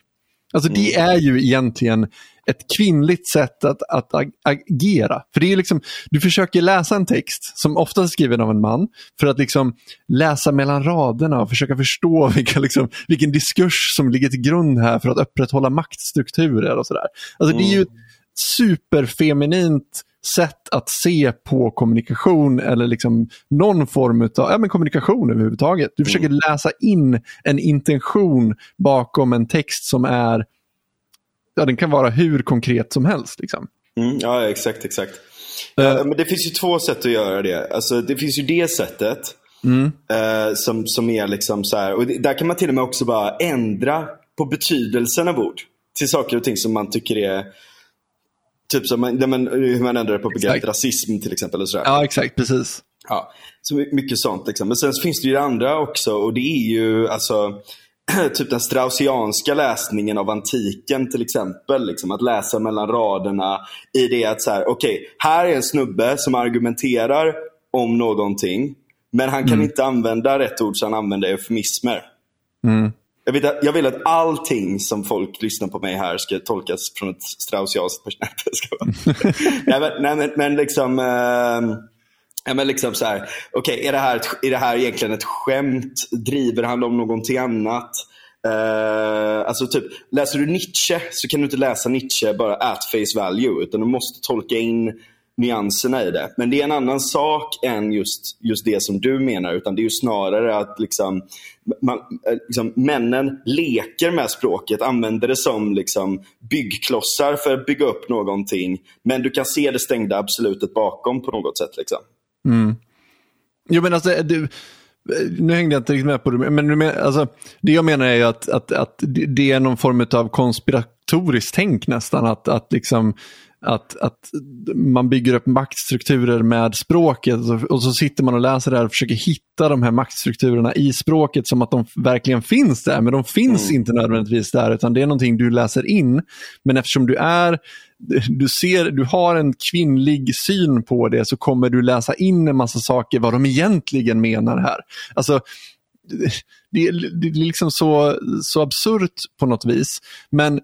Alltså det mm. är ju egentligen ett kvinnligt sätt att, att agera. För det är liksom, du försöker läsa en text som ofta är skriven av en man för att liksom läsa mellan raderna och försöka förstå vilka, liksom, vilken diskurs som ligger till grund här för att upprätthålla maktstrukturer och sådär. Alltså mm. det är ju ett mm. superfeminint sätt att se på kommunikation eller liksom någon form av ja, men kommunikation överhuvudtaget. Du försöker läsa in en intention bakom en text som är, ja den kan vara hur konkret som helst. Liksom. Mm, ja, exakt, exakt. Eh. Ja, men det finns ju två sätt att göra det. Alltså, det finns ju det sättet. eh, som, som är liksom så här. Och det, där kan man till och med också bara ändra på betydelsen av ord. Till saker och ting som man tycker är Typ som man, man, hur man ändrar på begreppet rasism till exempel. Och sådär. Ja, exakt, precis. Ja, så my- mycket sånt. Liksom. Men sen finns det ju det andra också och det är ju alltså typ den straussianska läsningen av antiken till exempel. Liksom, att läsa mellan raderna i det att så här, okej, här är en snubbe som argumenterar om någonting. Men han kan inte använda rätt ord så han använder eufemismer. Jag, vet, att- jag vill att allting som folk lyssnar på mig här ska tolkas från ett straussianskt perspektiv. nej, men, nej, men, men liksom... ehm, Ja, men liksom så här, okay, är, det här ett- är det här egentligen ett skämt? Driver han om någonting annat? Uh, alltså typ, läser du Nietzsche så kan du inte läsa Nietzsche bara at face value, utan du måste tolka in nyanserna i det. Men det är en annan sak än just, just det som du menar, utan det är ju snarare att liksom, man, eh, liksom, männen leker med språket, använder det som liksom, byggklossar för att bygga upp någonting. Men du kan se det stängda absolutet bakom på något sätt. Liksom. Jo, men alltså, du, nu hängde jag inte riktigt med på det, men du men, alltså, det jag menar är ju att, att, att det är någon form av konspiratoriskt tänk nästan. Att, att, liksom, att, att man bygger upp maktstrukturer med språket och så, sitter man och läser det här och försöker hitta de här maktstrukturerna i språket som att de verkligen finns där. Men de finns inte nödvändigtvis där, utan det är någonting du läser in. Men eftersom du är du, ser, du har en kvinnlig syn på det så kommer du läsa in en massa saker vad de egentligen menar här. Alltså, det, det, det är liksom så, så absurt på något vis. Men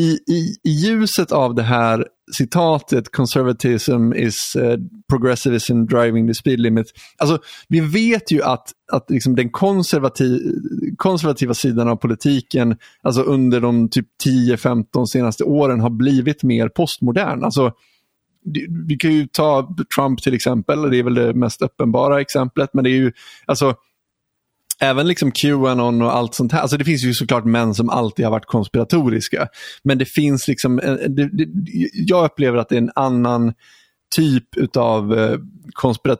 i, i, i ljuset av det här citatet conservatism is eh, uh, progressivism driving the speed limit. Alltså, vi vet ju att, att liksom den konservativ, konservativa sidan av politiken alltså under de typ 10-15 senaste åren har blivit mer postmodern. Alltså, vi kan ju ta Trump till exempel, det är väl det mest uppenbara exemplet, men det är ju alltså Även liksom Qanon och allt sånt här. Alltså det finns ju såklart män som alltid har varit konspiratoriska. Men det finns liksom, en- det, det, jag upplever att det är en annan typ av eh, konspira,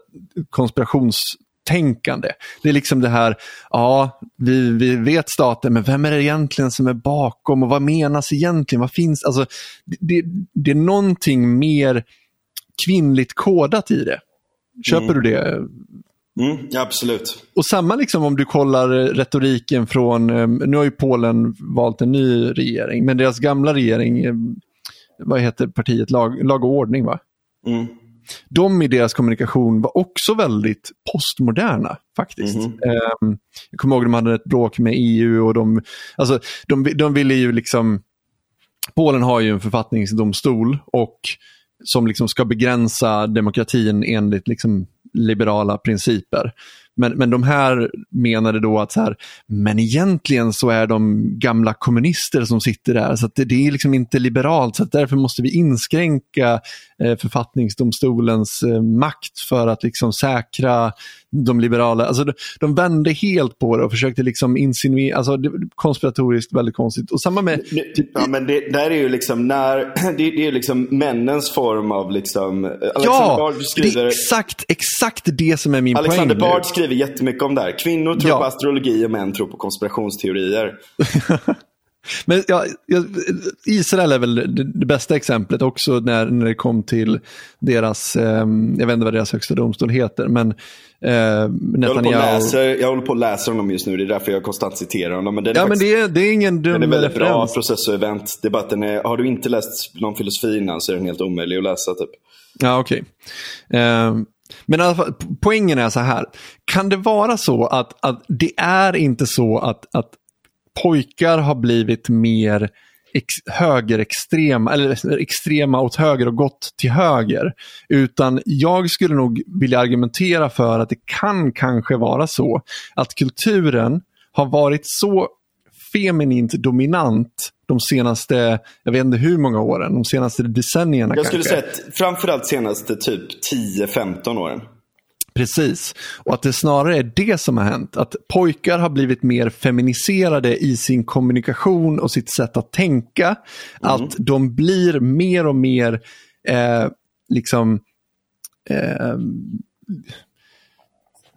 konspirationstänkande. Det är liksom det här, ja, vi, vi vet staten, men vem är det egentligen som är bakom och vad menas egentligen? Vad finns? Alltså, det, det, är någonting mer kvinnligt kodat i det. Köper du det? Mm, ja, absolut. Och samma liksom om du kollar eh, retoriken från, eh, nu har ju Polen valt en ny regering, men deras gamla regering, eh, vad heter partiet, lag, lag och ordning va? Mm. De i deras kommunikation var också väldigt postmoderna faktiskt. Ehm, jag kommer ihåg att de hade ett bråk med EU och de, alltså, de, de ville ju liksom, Polen har ju en författningsdomstol och som liksom ska begränsa demokratin enligt liksom liberala principer. Men, men de här menade då att så här, men egentligen så är de gamla kommunister som sitter där, så att det, det är liksom inte liberalt, så att därför måste vi inskränka eh, författningsdomstolens eh, makt för att liksom säkra de liberala. Alltså de, de vände helt på det och försökte liksom insinuera, alltså det, konspiratoriskt väldigt konstigt. Och samma med, typ, Ja, men det där är ju liksom när, det, det är liksom männens form av liksom, Alexander ja, Bard det skriver, är exakt, exakt det som är min Alexander poäng. nu. Bard skriver jättemycket om det här. Kvinnor tror Ja. på astrologi och män tror på konspirationsteorier. Men ja, Israel är väl det, det bästa exemplet också när, när det kom till deras, eh, jag vet inte vad deras högsta domstol heter, men eh, Jag håller, läser, jag håller på och läser honom just nu, det är därför jag konstant citerar honom. Men den är, Ja, men faktiskt, det är, det är ingen dum den är väldigt bra referens. process och event. Det är att har du inte läst någon filosofi innan så är den helt omöjlig att läsa. Typ. Ja, okej. Eh, men fall, poängen är så här. Kan det vara så att, att det är inte så att, att pojkar har blivit mer ex, högerextrema, eller extrema åt höger och gått till höger. Utan jag skulle nog vilja argumentera för att det kan kanske vara så att kulturen har varit så feminint dominant de senaste, jag vet inte hur många åren, de senaste decennierna Jag skulle kanske. säga att framförallt senaste typ 10-15 åren. Precis. Och att det snarare är det som har hänt. Att pojkar har blivit mer feminiserade i sin kommunikation och sitt sätt att tänka. Att de blir mer och mer eh, liksom eh,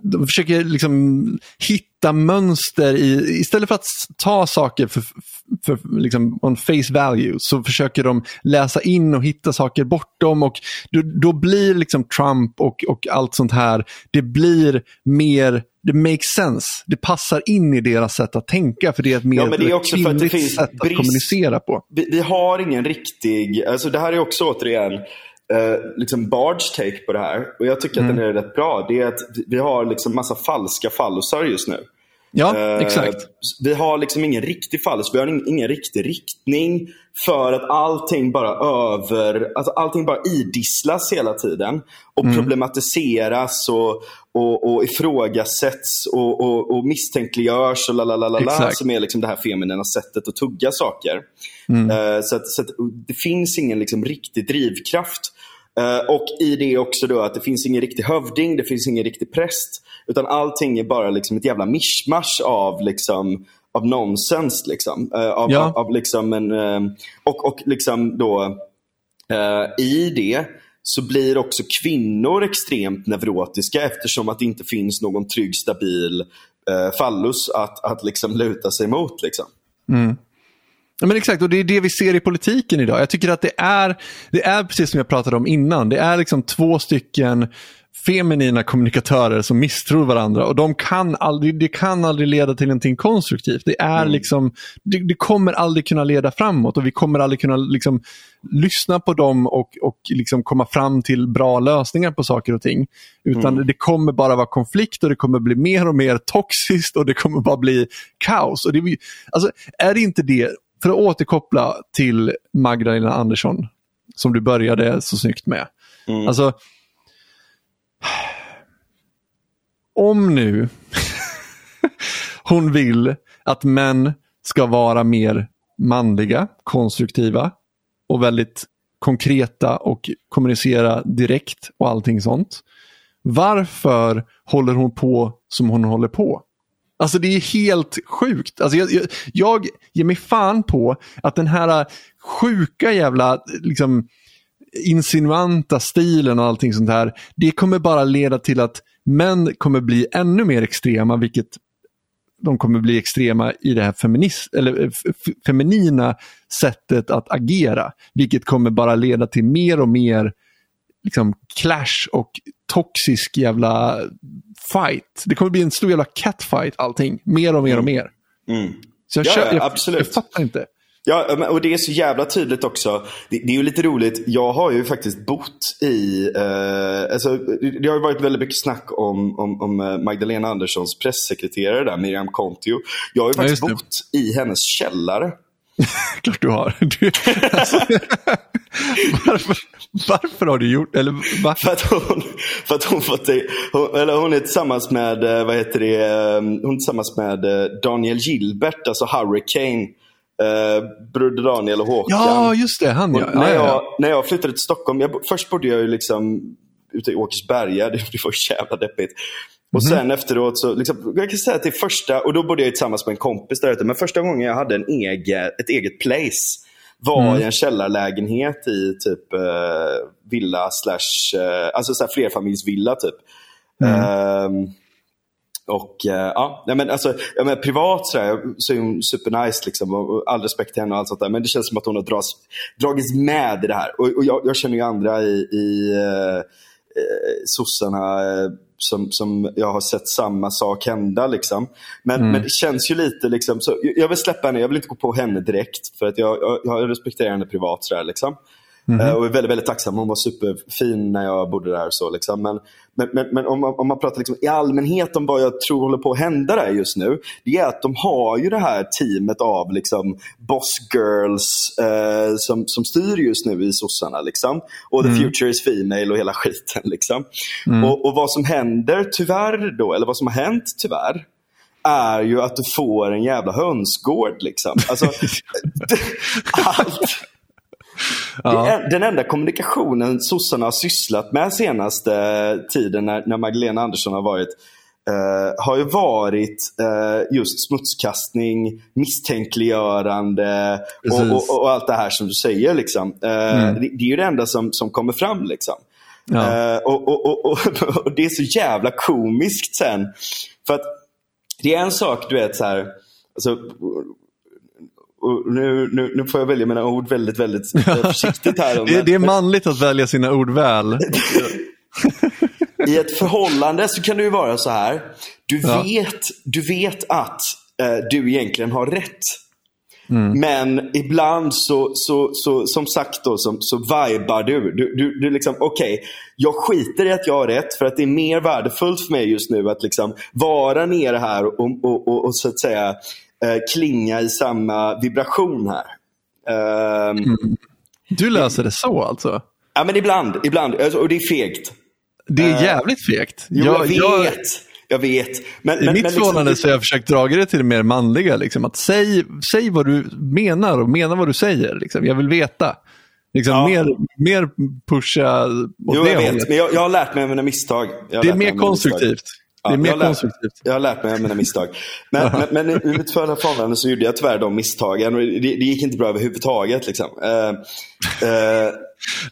de försöker liksom hitta mönster i, istället för att ta saker för, för, liksom on face value så försöker de läsa in och hitta saker bortom och då, då blir liksom Trump och, och allt sånt här, det blir mer, det makes sense. Det passar in i deras sätt att tänka för det är ett mer Ja, men det är också för att det finns sätt att brist- kommunicera på. Vi, vi har ingen riktig, alltså det här är också återigen eh, liksom Bards take på det här. Och jag tycker att den är rätt bra. Det är att vi har liksom massa falska fallosar just nu. Ja, Eh, exakt. Vi har liksom ingen riktig fallus, vi har ingen, ingen riktig riktning. För att allting bara över, alltså allting bara idisslas hela tiden. Och Mm. problematiseras och, och, och ifrågasätts och, och, och misstänkliggörs och. Som är liksom det här feminina sättet att tugga saker. Mm. Eh, så att, så att det finns ingen liksom riktig drivkraft. Eh, och i det också då att det finns ingen riktig hövding, det finns ingen riktig präst. Utan allting är bara liksom ett jävla mischmasch av, liksom, av nonsens. Liksom. Eh, av, Ja. av, av liksom en, eh, och, och liksom då eh, i det så blir också kvinnor extremt neurotiska eftersom att det inte finns någon trygg, stabil eh, fallus att, att liksom luta sig mot. Liksom. Ja, men exakt, och det är det vi ser i politiken idag. Jag tycker att det är, det är precis som jag pratade om innan. Det är liksom två stycken feminina kommunikatörer som misstror varandra och de kan aldrig, det kan aldrig leda till någonting konstruktivt. Det, är liksom, det, det kommer aldrig kunna leda framåt och vi kommer aldrig kunna liksom, lyssna på dem och, och liksom komma fram till bra lösningar på saker och ting. Utan det kommer bara vara konflikt och det kommer bli mer och mer toxiskt och det kommer bara bli kaos. Och det, alltså, är det inte det, för att återkoppla till Magdalena Andersson, som du började så snyggt med. Alltså, om nu hon vill att män ska vara mer manliga, konstruktiva och väldigt konkreta och kommunicera direkt och allting sånt. Varför håller hon på som hon håller på? Alltså det är helt sjukt. Alltså jag, jag, jag ger mig fan på att den här sjuka jävla liksom, insinuanta stilen och allting sånt här. Det kommer bara leda till att män kommer bli ännu mer extrema, vilket de kommer bli extrema i det här feminis- eller, eh, feminina sättet att agera. Vilket kommer bara leda till mer och mer liksom, clash och toxisk jävla fight. Det kommer bli en stor jävla catfight allting. Mer och mer och mer. Så jag, Ja, kör, ja, jag, absolut. jag fattar inte. Ja, och det är så jävla tydligt också. Det, det är ju lite roligt. Jag har ju faktiskt bott i... Eh, alltså, det har ju varit väldigt mycket snack om, om, om eh, Magdalena Anderssons pressekreterare där, Miriam Kontio. Jag har ju faktiskt bott i hennes källare. Klart du har. Du, alltså, varför, varför har du gjort eller va? För att hon, för att hon, fått, hon, eller hon är tillsammans med, eh, vad heter det, eh, hon är tillsammans med eh, Daniel Gilbert, alltså Hurricane. Eh, Broder Daniel och Håkan. Ja, just det. Han ja. Och när, ja, jag, ja. när jag flyttade till Stockholm, jag, först bodde jag ju liksom ute i Åkersberga, det, det var jävla deppigt. Och Mhm. sen efteråt så, liksom, jag kan säga att det första, och då bodde jag tillsammans med en kompis där ute, men första gången jag hade en egen, ett eget place var Mm. i en källarlägenhet i typ eh, villa slash, eh, alltså så här flerfamiljsvilla typ. Mm. Ehm, och eh, ja, nej, men alltså, ja, men privat så, där, så är hon supernice liksom, och, och all respekt till henne och allt sånt där. Men det känns som att hon har dras, dragits med i det här. Och, och jag, jag känner ju andra i, i eh, eh, sossarna eh, som, som jag har sett samma sak hända. Liksom. Men, men det känns ju lite, liksom, så, jag- jag vill släppa henne, jag vill inte gå på henne direkt. För att jag, jag, jag respekterar henne privat. Så där, liksom. Eh, Och är väldigt, väldigt tacksam. Hon var superfin när jag bodde där. Så, liksom. Men, men, men, men om, man, om man pratar liksom i allmänhet om vad jag tror håller på att hända där just nu. Det är att de har ju det här teamet av liksom, boss girls eh, som, som styr just nu i sossarna. Liksom. Och the future is female och hela skiten. Liksom. Och, och vad som händer tyvärr då, eller vad som har hänt tyvärr, är ju att du får en jävla hönsgård. Liksom. Alltså, allt. Ja. Den enda kommunikationen sossarna har sysslat med senaste tiden när, när Magdalena Andersson har varit eh, har ju varit eh, just smutskastning, misstänkliggörande och, och, och allt det här som du säger. Liksom. Eh, Mm. det, det är ju det enda som, som kommer fram. Liksom. Ja. Eh, och, och, och, och, det är så jävla komiskt sen. För att det är en sak, du vet så här. Alltså, nu, nu, nu får jag välja mina ord väldigt, väldigt eh, försiktigt här. Det, det är manligt att välja sina ord väl. I ett förhållande så kan det ju vara så här. Du, Ja. vet, du vet att eh, du egentligen har rätt. Mm. Men ibland så, så, så som sagt då, så, så vibar du. Du, du, du liksom, okej, jag skiter i att jag har rätt för att det är mer värdefullt för mig just nu att liksom vara nere här och, och, och, och så att säga klinga i samma vibration här. Ehm, Mm. Du löser det så alltså? Ja men ibland, ibland. Alltså, Och det är fegt. Det är jävligt fegt. Jo, jag, vet. Jag vet. Men, I men, mitt men förhållande liksom, så har jag försökt dra det till det mer manliga. Liksom, att säg, säg vad du menar och mena vad du säger. Liksom. Jag vill veta. Liksom, Ja. mer, mer pusha åt Jo, det jag vet. hållet. Men jag, jag har lärt mig av mina misstag. Jag Det är mer konstruktivt. Ja, det är mer jag, har lärt, konstruktivt. jag har lärt mig av mina misstag. Men, men, men mitt förra förhållande så gjorde jag tyvärr de misstagen. Och det, det gick inte bra överhuvudtaget. Liksom. Eh, eh,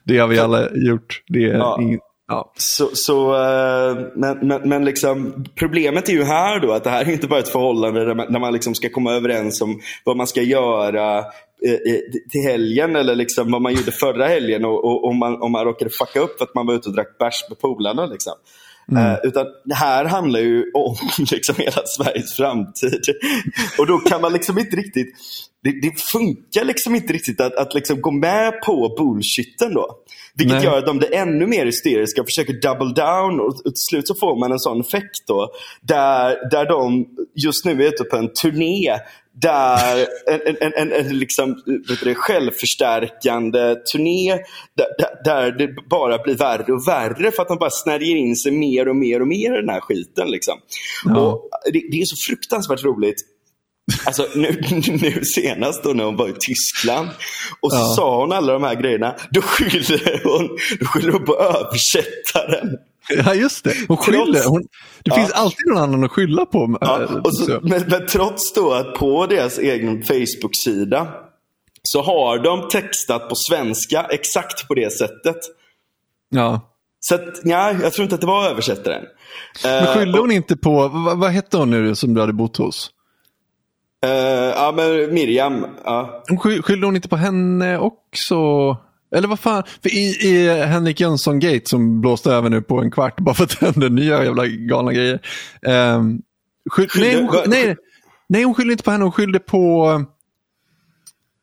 Det har vi alla gjort. Det är Ja. ing- ja. Så, så, eh, men, men, men liksom, problemet är ju här då att det här är inte bara ett förhållande där man, där man liksom ska komma överens om vad man ska göra till helgen eller liksom vad man gjorde förra helgen och, och om, man, om man råkade fucka upp för att man var ute och drack bärs med polarna. Liksom. Eh, utan det här handlar ju om liksom hela Sveriges framtid. Och då kan man liksom inte riktigt, det, det funkar liksom inte riktigt att, att liksom gå med på bullshitten då. Vilket Nej. gör att de blir ännu mer hysteriska och försöker double down och, och till slut så får man en sån effekt då. Där, där de just nu är ute på en turné där en, en, en, en, liksom, det, självförstärkande turné där, där, där det bara blir värre och värre för att de bara snärjer in sig mer och mer och mer i den här skiten. Liksom. Ja. Och det, det är så fruktansvärt roligt Alltså nu, nu senast då när hon var i Tyskland och så Ja. sa hon alla de här grejerna. Då skyller hon, då skyller hon på översättaren. ja, just det. Hon skyller. Hon, det finns alltid någon annan att skylla på. Ja, eh, och så, men, men trots då att på deras egen Facebook-sida så har de textat på svenska exakt på det sättet. Ja. Så att, nej, jag tror inte att det var översättaren. Men Eh, skyllde hon inte på, vad, vad hette hon nu som du hade bott hos? eh, ja, men Miriam. Ja. Sky- Skyllde hon inte på henne också? Eller vad fan? För i, i Henrik Jönsson-gate som blåste över nu på en kvart bara för att det hände nya jävla galna grejer. Um, skyll, nej, hon, nej, nej, hon skyllde inte på henne. Hon skyllde på,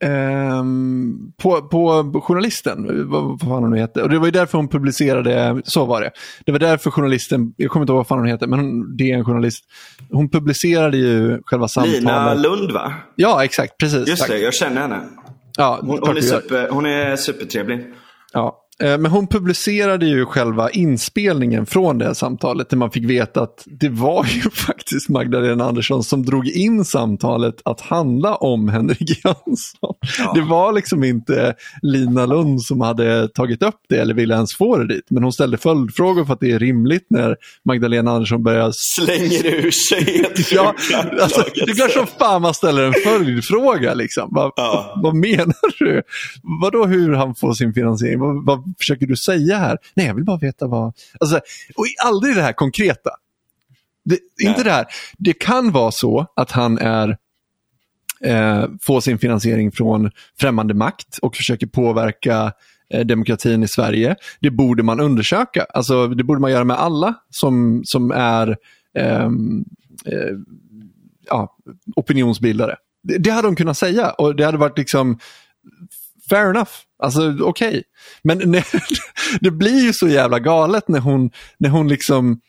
ehm, på, på journalisten. Vad, vad fan hon nu hette. Och det var ju därför hon publicerade, så var det. Det var därför journalisten, jag kommer inte ihåg vad fan hon heter, men hon, det är en journalist. Hon publicerade ju själva samtalet. Lina Lund va? Ja, exakt. Precis. Just tack. det, jag känner henne. Ja, Hon, hon, är, super, hon är supertrevlig. Ja. Eh, Men hon publicerade ju själva inspelningen från det här samtalet där man fick veta att det var ju faktiskt Magdalena Andersson som drog in samtalet att handla om Henrik Jönsson. Det var liksom inte Lina Lund som hade tagit upp det eller ville ens få det dit. Men hon ställde följdfrågor för att det är rimligt när Magdalena Andersson börjar Slänger ur sig helt Ja, alltså, det är klart som fan man ställer en följdfråga. Liksom. Vad, Ja. vad menar du? Vadå hur han får sin finansiering? Vad, vad försöker du säga här? Nej, jag vill bara veta vad... Alltså, och aldrig det här konkreta. Det, inte det här. Det kan vara så att han är eh, får sin finansiering från främmande makt och försöker påverka eh, demokratin i Sverige. Det borde man undersöka. Alltså, det borde man göra med alla som, som är ehm, eh, ja, opinionsbildare. Det, det hade de kunnat säga och det hade varit liksom fair enough. Alltså okej. Men när, det blir ju så jävla galet när hon, när hon liksom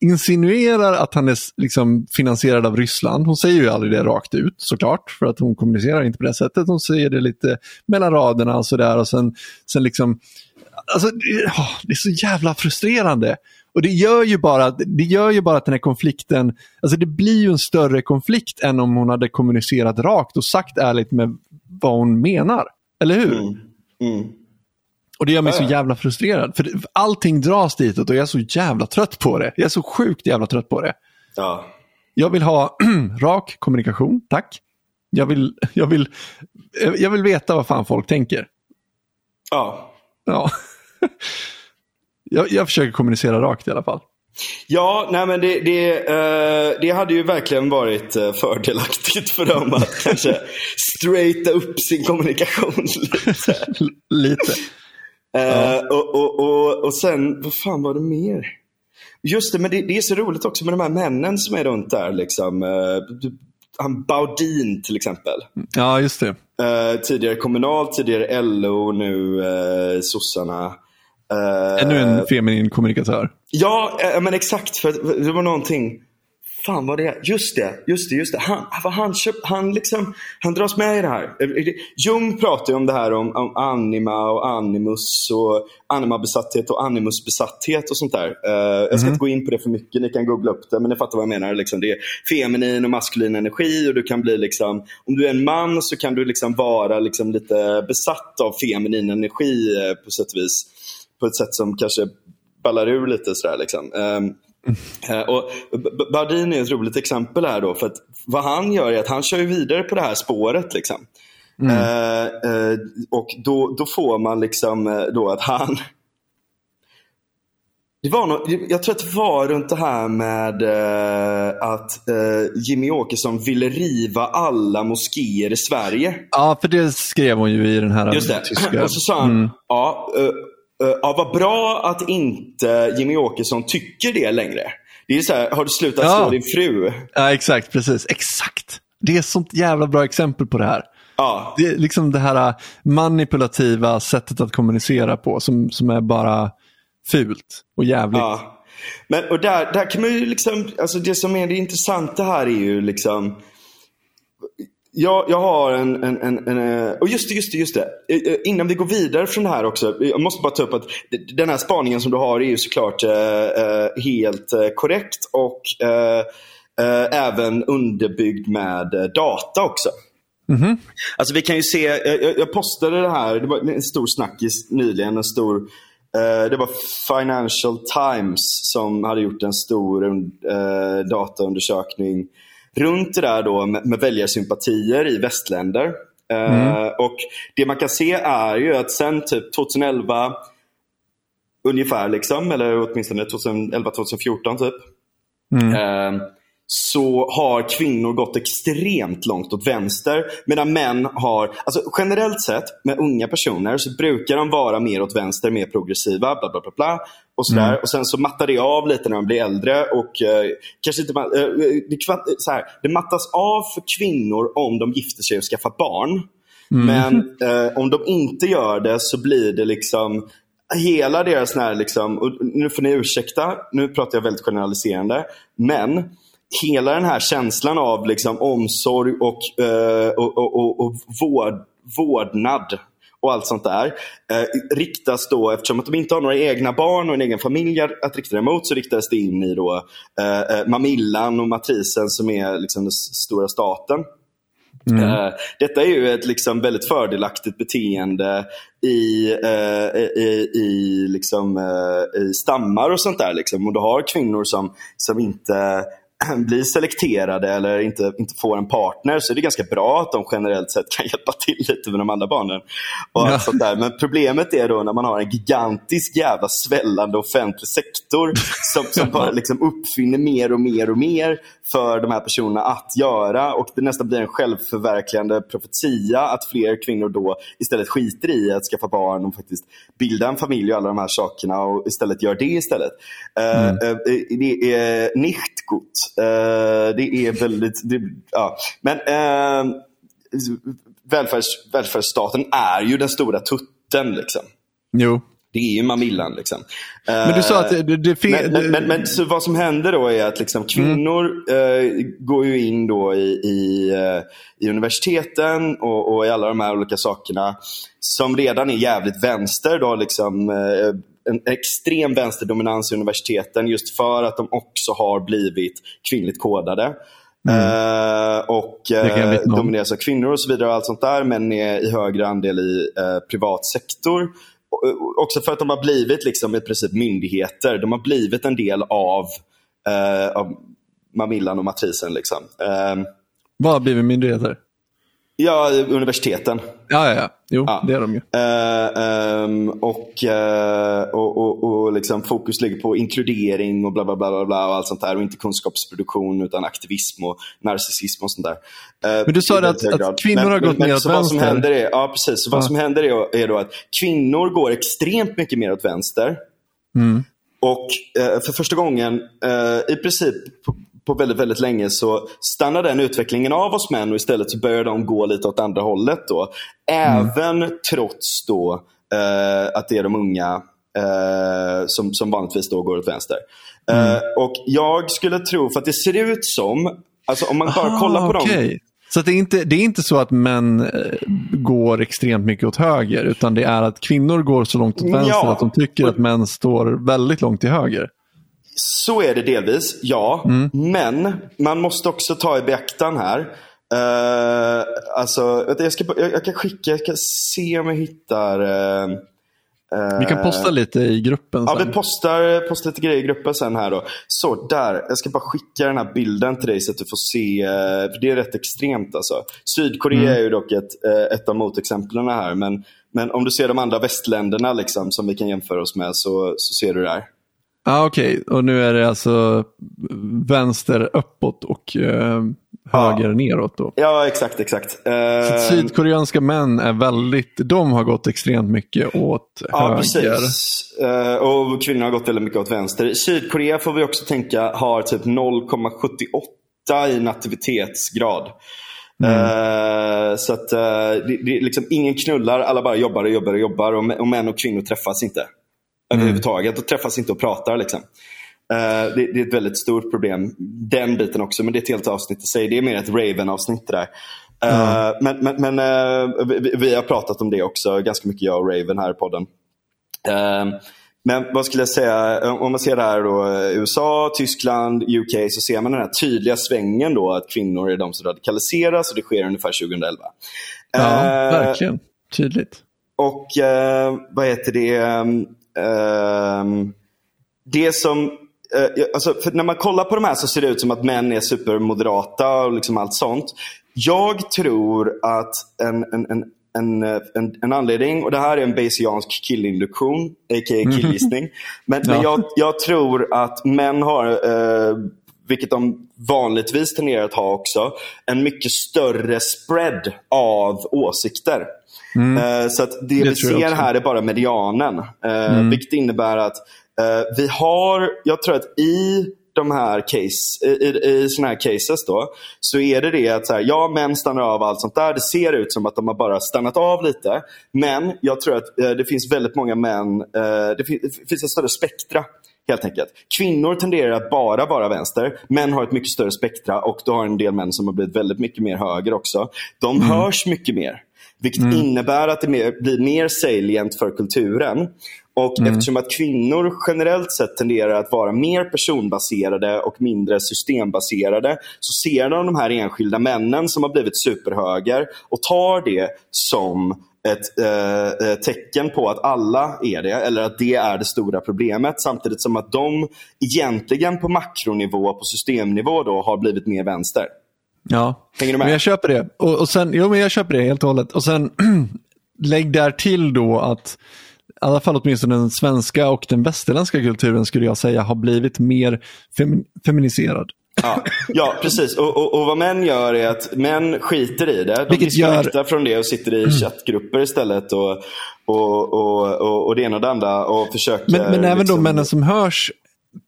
insinuerar att han är liksom finansierad av Ryssland. Hon säger ju aldrig det rakt ut såklart, för att hon kommunicerar inte på det sättet. Hon säger det lite mellan raderna och sådär och sen, sen liksom alltså, det, det är så jävla frustrerande. Och det gör, ju bara, det gör ju bara att den här konflikten, alltså det blir ju en större konflikt än om hon hade kommunicerat rakt och sagt ärligt med vad hon menar. Eller hur? Mm. Mm. Och det gör mig så jävla frustrerad. För allting dras ditåt och jag är så jävla trött på det. Jag är så sjukt jävla trött på det. Ja. Jag vill ha rak kommunikation, tack. Jag vill, jag, vill, jag vill veta vad fan folk tänker. Ja. Ja. Jag, jag försöker kommunicera rakt i alla fall. Ja, nej men det, det, eh, det hade ju verkligen varit eh, fördelaktigt för dem att kanske straighta upp sin kommunikation lite. Lite. Eh, och, och, och, och sen, vad fan var det mer? Just det, men det, det är så roligt också med de här männen som är runt där. Liksom. Eh, han Baudin till exempel. Ja, just det. Eh, tidigare kommunal, tidigare LO, nu eh, sossarna. Eh, Ännu en feminin kommunikatör. Ja, eh, men exakt. För det var någonting. Fan vad det är. Just det, just det, just det. Han, han, köp, han, liksom, han dras med i det här. Jung pratar ju om det här om, om anima och animus och animabesatthet och animusbesatthet och sånt där. Eh, jag ska inte gå in på det för mycket, ni kan googla upp det, men ni fattar vad jag menar. Liksom, det är feminin och maskulin energi och du kan bli liksom, om du är en man så kan du liksom vara liksom lite besatt av feminin energi på sätt och vis. På ett sätt som kanske ballar ur lite sådär. Liksom. Ehm, eh, och Bardin är ett roligt exempel här då. För att vad han gör är att han kör vidare på det här spåret. Liksom. Eh, eh, och då, då får man liksom då att han... Det var något, jag tror att det var runt det här med eh, att Jimmy Åkesson ville riva alla moskéer i Sverige. Ja, för det skrev hon ju i den här Just det. tyska. Och så sa han, ja, uh, ja, vad bra att inte Jimmy Åkesson tycker det längre. Det är så här, har du slutat Ja. slå din fru? Ja, exakt. Precis. Exakt. Det är ett sånt jävla bra exempel på det här. Ja, Det är liksom det här äh, manipulativa sättet att kommunicera på som, som är bara fult och jävligt. ja. Men och där, där kan man ju liksom, alltså det som är det intressanta här är ju liksom jag, jag har en, en, en, en... Och just det, just det, just det. Eh, eh, Innan vi går vidare från det här också. Jag måste bara ta upp att den här spaningen som du har är ju såklart eh, eh, helt eh, korrekt och eh, eh, även underbyggd med eh, data också. Alltså vi kan ju se, jag, jag- postade det här, det var en stor snackis nyligen, en stor eh, det var Financial Times som hade gjort en stor eh, dataundersökning runt det där då med, med väljarsympatier i västländer. Eh, och det man kan se är ju att sen typ 2011 ungefär, liksom, eller åtminstone 2011-2014 typ. Eh, så har kvinnor gått extremt långt åt vänster. Medan män har, alltså generellt sett med unga personer så brukar de vara mer åt vänster, mer progressiva, bla bla bla. bla och, sådär. och sen så mattar det av lite när de blir äldre. Och eh, kanske inte, ma- eh, det, kva- så här, det mattas av för kvinnor om de gifter sig och skaffar barn. Men eh, om de inte gör det så blir det liksom hela deras när liksom, nu får ni ursäkta, nu pratar jag väldigt generaliserande, men hela den här känslan av liksom omsorg och, eh, och, och, och, och vård, vårdnad och allt sånt där eh, riktas då, eftersom att de inte har några egna barn och en egen familj att rikta det mot, så riktas det in i då, eh, eh, Mamillan och Matrisen som är liksom den stora staten. Eh, detta är ju ett liksom väldigt fördelaktigt beteende i, eh, i, i, liksom, eh, i stammar och sånt där. Liksom. Och du har kvinnor som, som inte blir selekterade eller inte, inte får en partner så är det ganska bra att de generellt sett kan hjälpa till lite med de andra barnen. Och allt sånt där. Men problemet är då när man har en gigantisk jävla svällande offentlig sektor som, som bara liksom uppfinner mer och mer och mer för de här personerna att göra och det nästan blir en självförverkligande profetia att fler kvinnor då istället skiter i att skaffa barn och faktiskt bilda en familj och alla de här sakerna och istället gör det istället. Eh, eh, det är nicht gut. Eh, det är väldigt... Det, ja. Men eh, välfärds, välfärdsstaten är ju den stora tutten. Liksom. Jo, Det är ju Mamillan. Liksom. Men du sa att det, det, det men, men, men, men, så vad som händer då är att liksom, kvinnor mm. eh, går ju in då i, i, eh, i universiteten och, och, i alla de här olika sakerna som redan är jävligt vänster. Då, liksom, eh, en extrem vänsterdominans i universiteten just för att de också har blivit kvinnligt kodade. Mm. Uh, och uh, domineras av kvinnor och så vidare. och allt sånt där. Men är i högre andel i uh, privat sektor. Och, också för att de har blivit liksom, i princip myndigheter. De har blivit en del av, av Mamillan och matrisen. Liksom. Vad har blivit myndigheter? Ja, universiteten. Ja, ja, ja. Jo, ja. det är de ju. Uh, um, och, uh, och, och, och liksom fokus ligger på inkludering och bla bla bla, bla och allt sånt där. Och inte kunskapsproduktion utan aktivism och narcissism och sånt där. Uh, men du sa att, att, kvinnor men, har gått men, mer åt vänster. Vad som händer är, ja, precis. Så vad som händer är, är då att kvinnor går extremt mycket mer åt vänster. Mm. Och för första gången i princip på väldigt, väldigt länge så stannar den utvecklingen av oss män och istället så börjar de gå lite åt andra hållet. Då. Även mm. trots då eh, att det är de unga eh, som, som vanligtvis då går åt vänster. Eh, mm. Eh, och jag skulle tro, för att det ser ut som, alltså om man bara Aha, kollar på okay. dem. Så det, är inte, det är inte så att män eh, går extremt mycket åt höger, utan det är att kvinnor går så långt åt vänster ja. att de tycker att män står väldigt långt till höger. Så är det delvis, ja. Mm. Men man måste också ta i beaktan här. Uh, alltså, jag, ska, jag, jag, kan skicka, jag kan se om jag hittar... Uh, vi kan posta lite i gruppen sen. Ja, vi postar, postar lite grejer i gruppen sen här då. Så, där. Jag ska bara skicka den här bilden till dig så att du får se. För det är rätt extremt alltså. Sydkorea mm. är ju dock ett, ett av motexemplen här. Men, men om du ser de andra västländerna liksom, som vi kan jämföra oss med så, så ser du det här. Ah, Okej, okay. och nu är det alltså vänster uppåt och eh, höger ja. neråt då? Ja, exakt, exakt. Så sydkoreanska män är väldigt, de har gått extremt mycket åt ja, höger. Precis. Uh, och kvinnor har gått väldigt mycket åt vänster. Sydkorea får vi också tänka har typ 0,78 i nativitetsgrad. Mm. Uh, så att det, det, liksom, ingen knullar, alla bara jobbar och jobbar och jobbar och, och män och kvinnor träffas inte mm. överhuvudtaget och träffas inte och pratar. Liksom. Uh, det, det, är ett väldigt stort problem, den biten också, men det är ett helt avsnitt i sig. Det är mer ett Raven-avsnitt där. Uh, mm. Men, men, men uh, vi, vi, har pratat om det också, ganska mycket jag och Raven här i podden. men vad skulle jag säga, om man ser det här då, USA, Tyskland, UK så ser man den här tydliga svängen då att kvinnor är de som radikaliseras och det sker ungefär 2011. Ja, verkligen. Tydligt. Och vad heter det? Ehm, det som uh, alltså, när man kollar på de här så ser det ut som att män är supermoderata och liksom allt sånt. Jag tror att en, en, en en, en, en, anledning, och det här är en bayesiansk killinduktion, a.k.a. killgissning. Men, ja. men jag, jag, tror att män har, eh, vilket de vanligtvis tenderar att ha också, en mycket större spread av åsikter. Mm. Uh, så att det, det vi ser här är bara medianen. Uh, mm. Vilket innebär att uh, vi har, jag tror att i de här case, i, i, såna här cases då, så är det det att så här, ja, män stannar av allt sånt där. Det ser ut som att de har bara stannat av lite. Men jag tror att det finns väldigt många män, det, fin det finns ett större spektra helt enkelt. Kvinnor tenderar att bara vara vänster. Män har ett mycket större spektra och du har en del män som har blivit väldigt mycket mer höger också. De mm. hörs mycket mer. Vilket mm. innebär att det blir mer salient för kulturen. Och mm. eftersom att kvinnor generellt sett tenderar att vara mer personbaserade och mindre systembaserade så ser de de här enskilda männen som har blivit superhöger och tar det som ett eh, eh tecken på att alla är det, eller att det är det stora problemet. Samtidigt som att de egentligen på makronivå, på systemnivå då, har blivit mer vänster. Ja, Hänger du med? men jag köper det. Och, och sen, jo, men jag köper det helt och hållet. Och sen lägg där till då att i alla fall åtminstone den svenska och den västerländska kulturen skulle jag säga har blivit mer fem, feminiserad. Ja, ja precis. Och, och, och, vad män gör är att män skiter i det. De disconnectar gör... från det och sitter i mm. chattgrupper istället. Och, och, och, och, det ena och det andra. Och försöker, men, men även liksom... de männen som hörs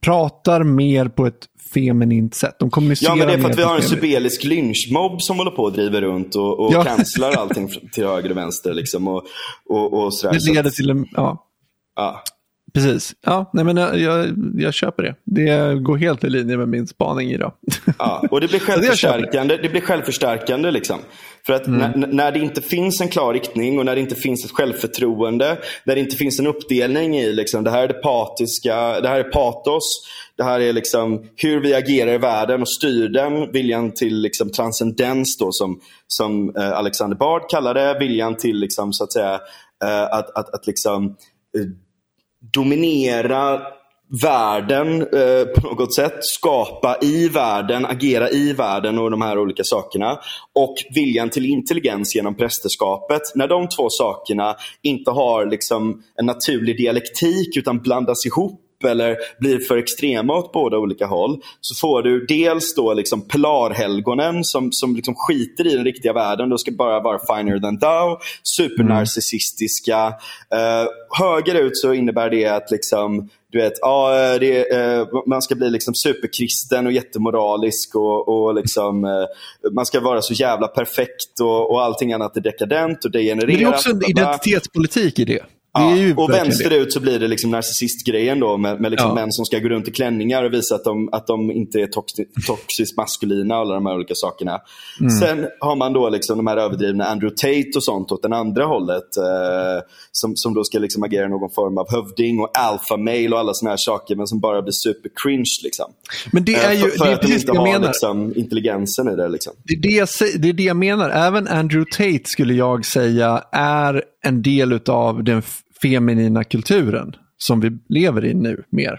pratar mer på ett feminint sätt. De kommunicerar Ja, men det är för att vi har en sibelisk lynchmobb som håller på och driver runt och, och ja. cancelar allting till höger och vänster. Liksom, och, och, och sådär. Det leder till en, ja. Ja. Precis. Ja, nej, men jag, jag, jag köper det. Det går helt i linje med min spaning idag. Ja, och det blir självförstärkande. Det blir självförstärkande liksom. För att Mm. när, när det inte finns en klar riktning och när det inte finns ett självförtroende, när det inte finns en uppdelning i liksom, det här är det patiska, det här är patos, det här är liksom hur vi agerar i världen och styr den, viljan till liksom, transcendens då som, som eh, Alexander Bard kallar det, viljan till liksom, så att säga eh, att, att, att liksom eh, dominera världen eh, på något sätt. Skapa i världen, agera i världen och de här olika sakerna. Och viljan till intelligens genom prästerskapet. När de två sakerna inte har liksom en naturlig dialektik utan blandas ihop eller blir för extrema åt båda olika håll så får du dels då liksom pelarhelgonen som, som liksom skiter i den riktiga världen. De ska bara vara finer than thou. Supernarcissistiska. Eh, högerut så innebär det att liksom du vet, ja, det, eh, man ska bli liksom superkristen och jättemoralisk och, och liksom, eh, man ska vara så jävla perfekt och, och allting annat är dekadent och degenererat. Men det är också en identitetspolitik i det. Ja, är och vänsterut så blir det liksom narcissistgrejen då med, med liksom Ja. män som ska gå runt i klänningar och visa att de, att de inte är toxi, toxiskt maskulina och alla de här olika sakerna. Mm. Sen har man då liksom de här överdrivna Andrew Tate och sånt åt den andra hållet. Eh, som, som då ska liksom agera någon form av hövding och alpha male och alla såna här saker men som bara blir super cringe. Liksom. Men det är Eh, ju för, för det är att de precis inte det jag har menar. liksom, intelligensen i det. Liksom. Det är det, jag, det är det jag menar. Även Andrew Tate skulle jag säga är en del av den feminina kulturen som vi lever i nu mer.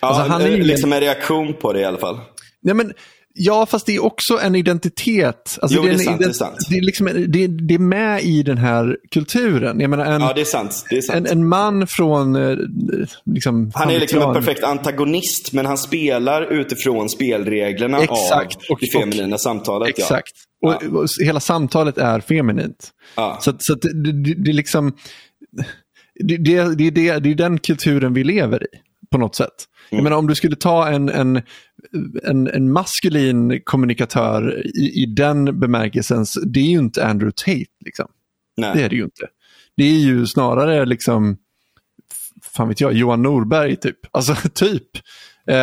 Ja, Alltså, han är eh, ingen- liksom en reaktion på det i alla fall. Nej, men, ja, fast det är också en identitet. Alltså, Jo, det, är det är en sant, det är sant. Det, är liksom, det, det är med i den här kulturen. Jag menar, en, Ja, det är sant. Det är sant. en, en man från... eh, Liksom, Han är liksom en perfekt antagonist, men han spelar utifrån spelreglerna Exakt. av Och- det feminina samtalet. Exakt. Ja. Och, och hela samtalet är feminint. Ja. Så, så det, det, det är liksom... Det, det, det, det, det är den kulturen vi lever i på något sätt. Jag Mm. menar om du skulle ta en, en, en, en maskulin kommunikatör i, i den bemärkelsen, det är ju inte Andrew Tate. Liksom. Det är det ju inte. Det är ju snarare liksom, fan vet jag, Johan Norberg typ. Alltså typ. Eh,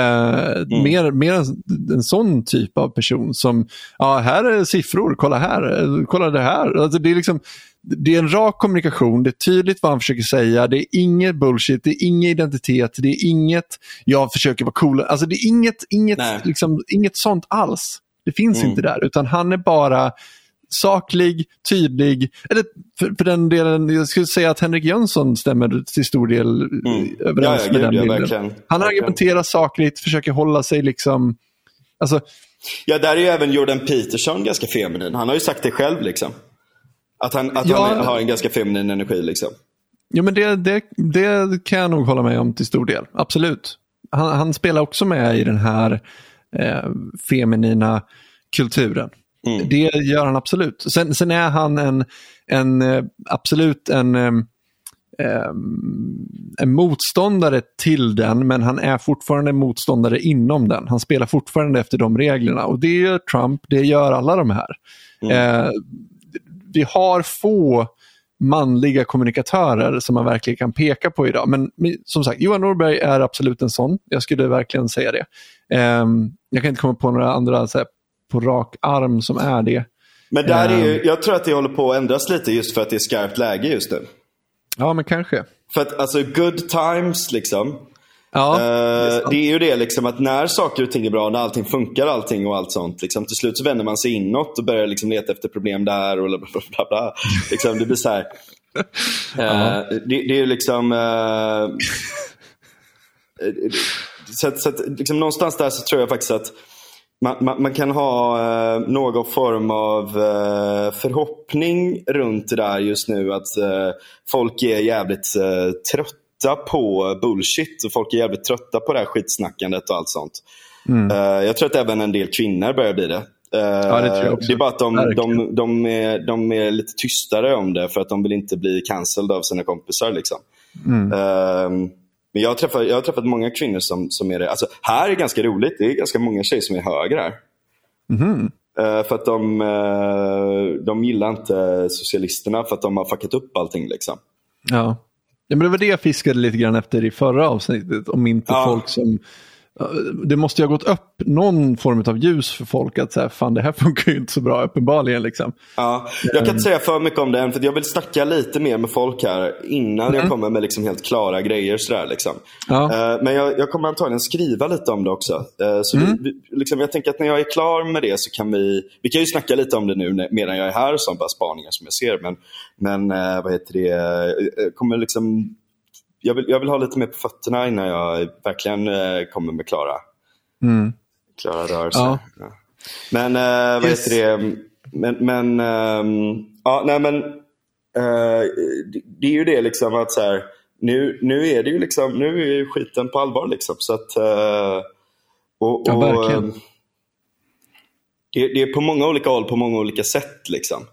mer, mer en, en sån typ av person som, ja här är siffror, kolla här, eh, kolla det här. Alltså, det, är liksom, det är en rak kommunikation, det är tydligt vad han försöker säga, det är inget bullshit, det är ingen identitet, det är inget, jag försöker vara cool. Alltså det är inget, inget, Nej. liksom, inget sånt alls. Det finns Mm. inte där, utan han är bara saklig, tydlig. Eller för, för den delen, jag skulle säga att Henrik Jönsson stämmer till stor del mm. överens Ja, med den bilden. verkligen. Han argumenterar sakligt, försöker hålla sig liksom... Alltså, Ja, där är ju även Jordan Peterson ganska feminin. Han har ju sagt det själv. liksom. Att han, att Ja. han har en ganska feminin energi. Liksom. ja, men det, det, det kan jag nog hålla med om till stor del. Absolut. Han, han spelar också med i den här eh, feminina kulturen. Mm. Det gör han absolut. Sen, sen är han en, en eh, absolut en, eh, em, en motståndare till den, men han är fortfarande en motståndare inom den. Han spelar fortfarande efter de reglerna och det gör Trump, det gör alla de här. Eh, vi har få manliga kommunikatörer som man verkligen kan peka på idag. Men som sagt, Johan Norberg är absolut en sån. Jag skulle verkligen säga det. Ehm, jag kan inte komma på några andra här, på rak arm som är det. Men där är ju, Ehm. jag tror att det håller på att ändras lite just för att det är skarpt läge just nu. Ja, men kanske. För att alltså good times liksom. Ja, Eh, det är ju det liksom att när saker och ting är bra, när allting funkar allting och allt sånt. Liksom, till slut så vänder man sig inåt och börjar liksom leta efter problem där och bla bla bla. bla. Liksom, det blir så här. Eh, det, det är ju liksom... eh, så att, så att, liksom, någonstans där så tror jag faktiskt att man, man, man kan ha eh, någon form av eh, förhoppning runt det där just nu. Att eh, folk är jävligt eh, trötta på bullshit och folk är jävligt trötta på det här skitsnackandet och allt sånt. Eh, jag tror att även en del kvinnor börjar bli det. Det tror jag också. det är bara att de, de, de, är, de är lite tystare om det för att de vill inte bli cancelled av sina kompisar. Liksom. Ehm, men jag har, träffat, jag har träffat många kvinnor som, som är det. Alltså, här är ganska roligt. Det är ganska många tjejer som är höger här. Eh, för att de, de gillar inte socialisterna för att de har fuckat upp allting. Liksom. ja. Ja, men det var det jag fiskade lite grann efter i förra avsnittet. Om inte Ja. folk som... Det måste ju ha gått upp någon form av ljus för folk att säga, fan det här funkar ju inte så bra uppenbarligen. Liksom. Ja, jag kan inte säga för mycket om det än, för jag vill snacka lite mer med folk här innan jag kommer med liksom helt klara grejer. Sådär, liksom. Ja. Eh, Men jag, jag kommer antagligen skriva lite om det också. Eh, Så vi, vi, liksom, jag tänker att när jag är klar med det så kan vi, vi kan ju snacka lite om det nu medan jag är här, som bara spaningar som jag ser. Men, men eh, vad heter det, jag kommer liksom, jag vill, jag vill ha lite mer på fötterna innan jag verkligen eh, kommer med klara, Mm. klara rörelser. Ja. Ja. Men eh, vad Yes. heter det? Men, men ehm, ja, nej men eh, det, det är ju det liksom att så här, nu, nu är det ju liksom, nu är ju skiten på allvar liksom. Så att, eh, och, Ja, och, verkligen. ehm, det, det är på många olika håll, på många olika sätt. Liksom.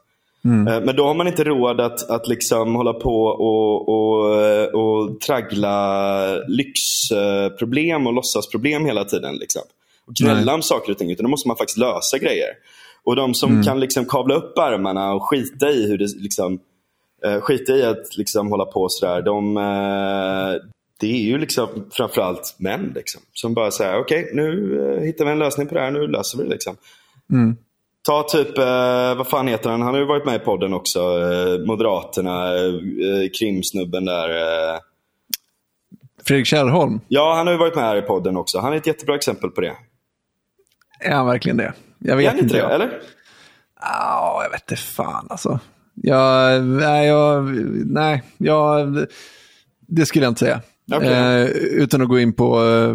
Mm. Eh, Men då har man inte råd att, att liksom hålla på och, och, eh, och traggla lyxproblem och låtsasproblem hela tiden. Liksom. Och gnälla om saker och ting. Utan då måste man faktiskt lösa grejer. Och de som Mm. kan liksom kavla upp armarna och skita i hur det liksom, eh, skita i att liksom hålla på sådär. De, det är ju liksom framförallt män liksom, som bara säger okej nu eh, hittar vi en lösning på det här, nu löser vi det. Liksom. Mm. Ta typ, eh, vad fan heter han? Han har ju varit med i podden också. Eh, Moderaterna, eh, krimsnubben där. Eh. Fredrik Kärrholm, Ja, han har ju varit med här i podden också. Han är ett jättebra exempel på det. är han verkligen det? Jag Är vet han inte det? jag. Eller? Ja, jag vet inte fan alltså. Jag, nej, jag, nej, jag, det skulle jag inte säga. Okej. Eh, utan att gå in på eh,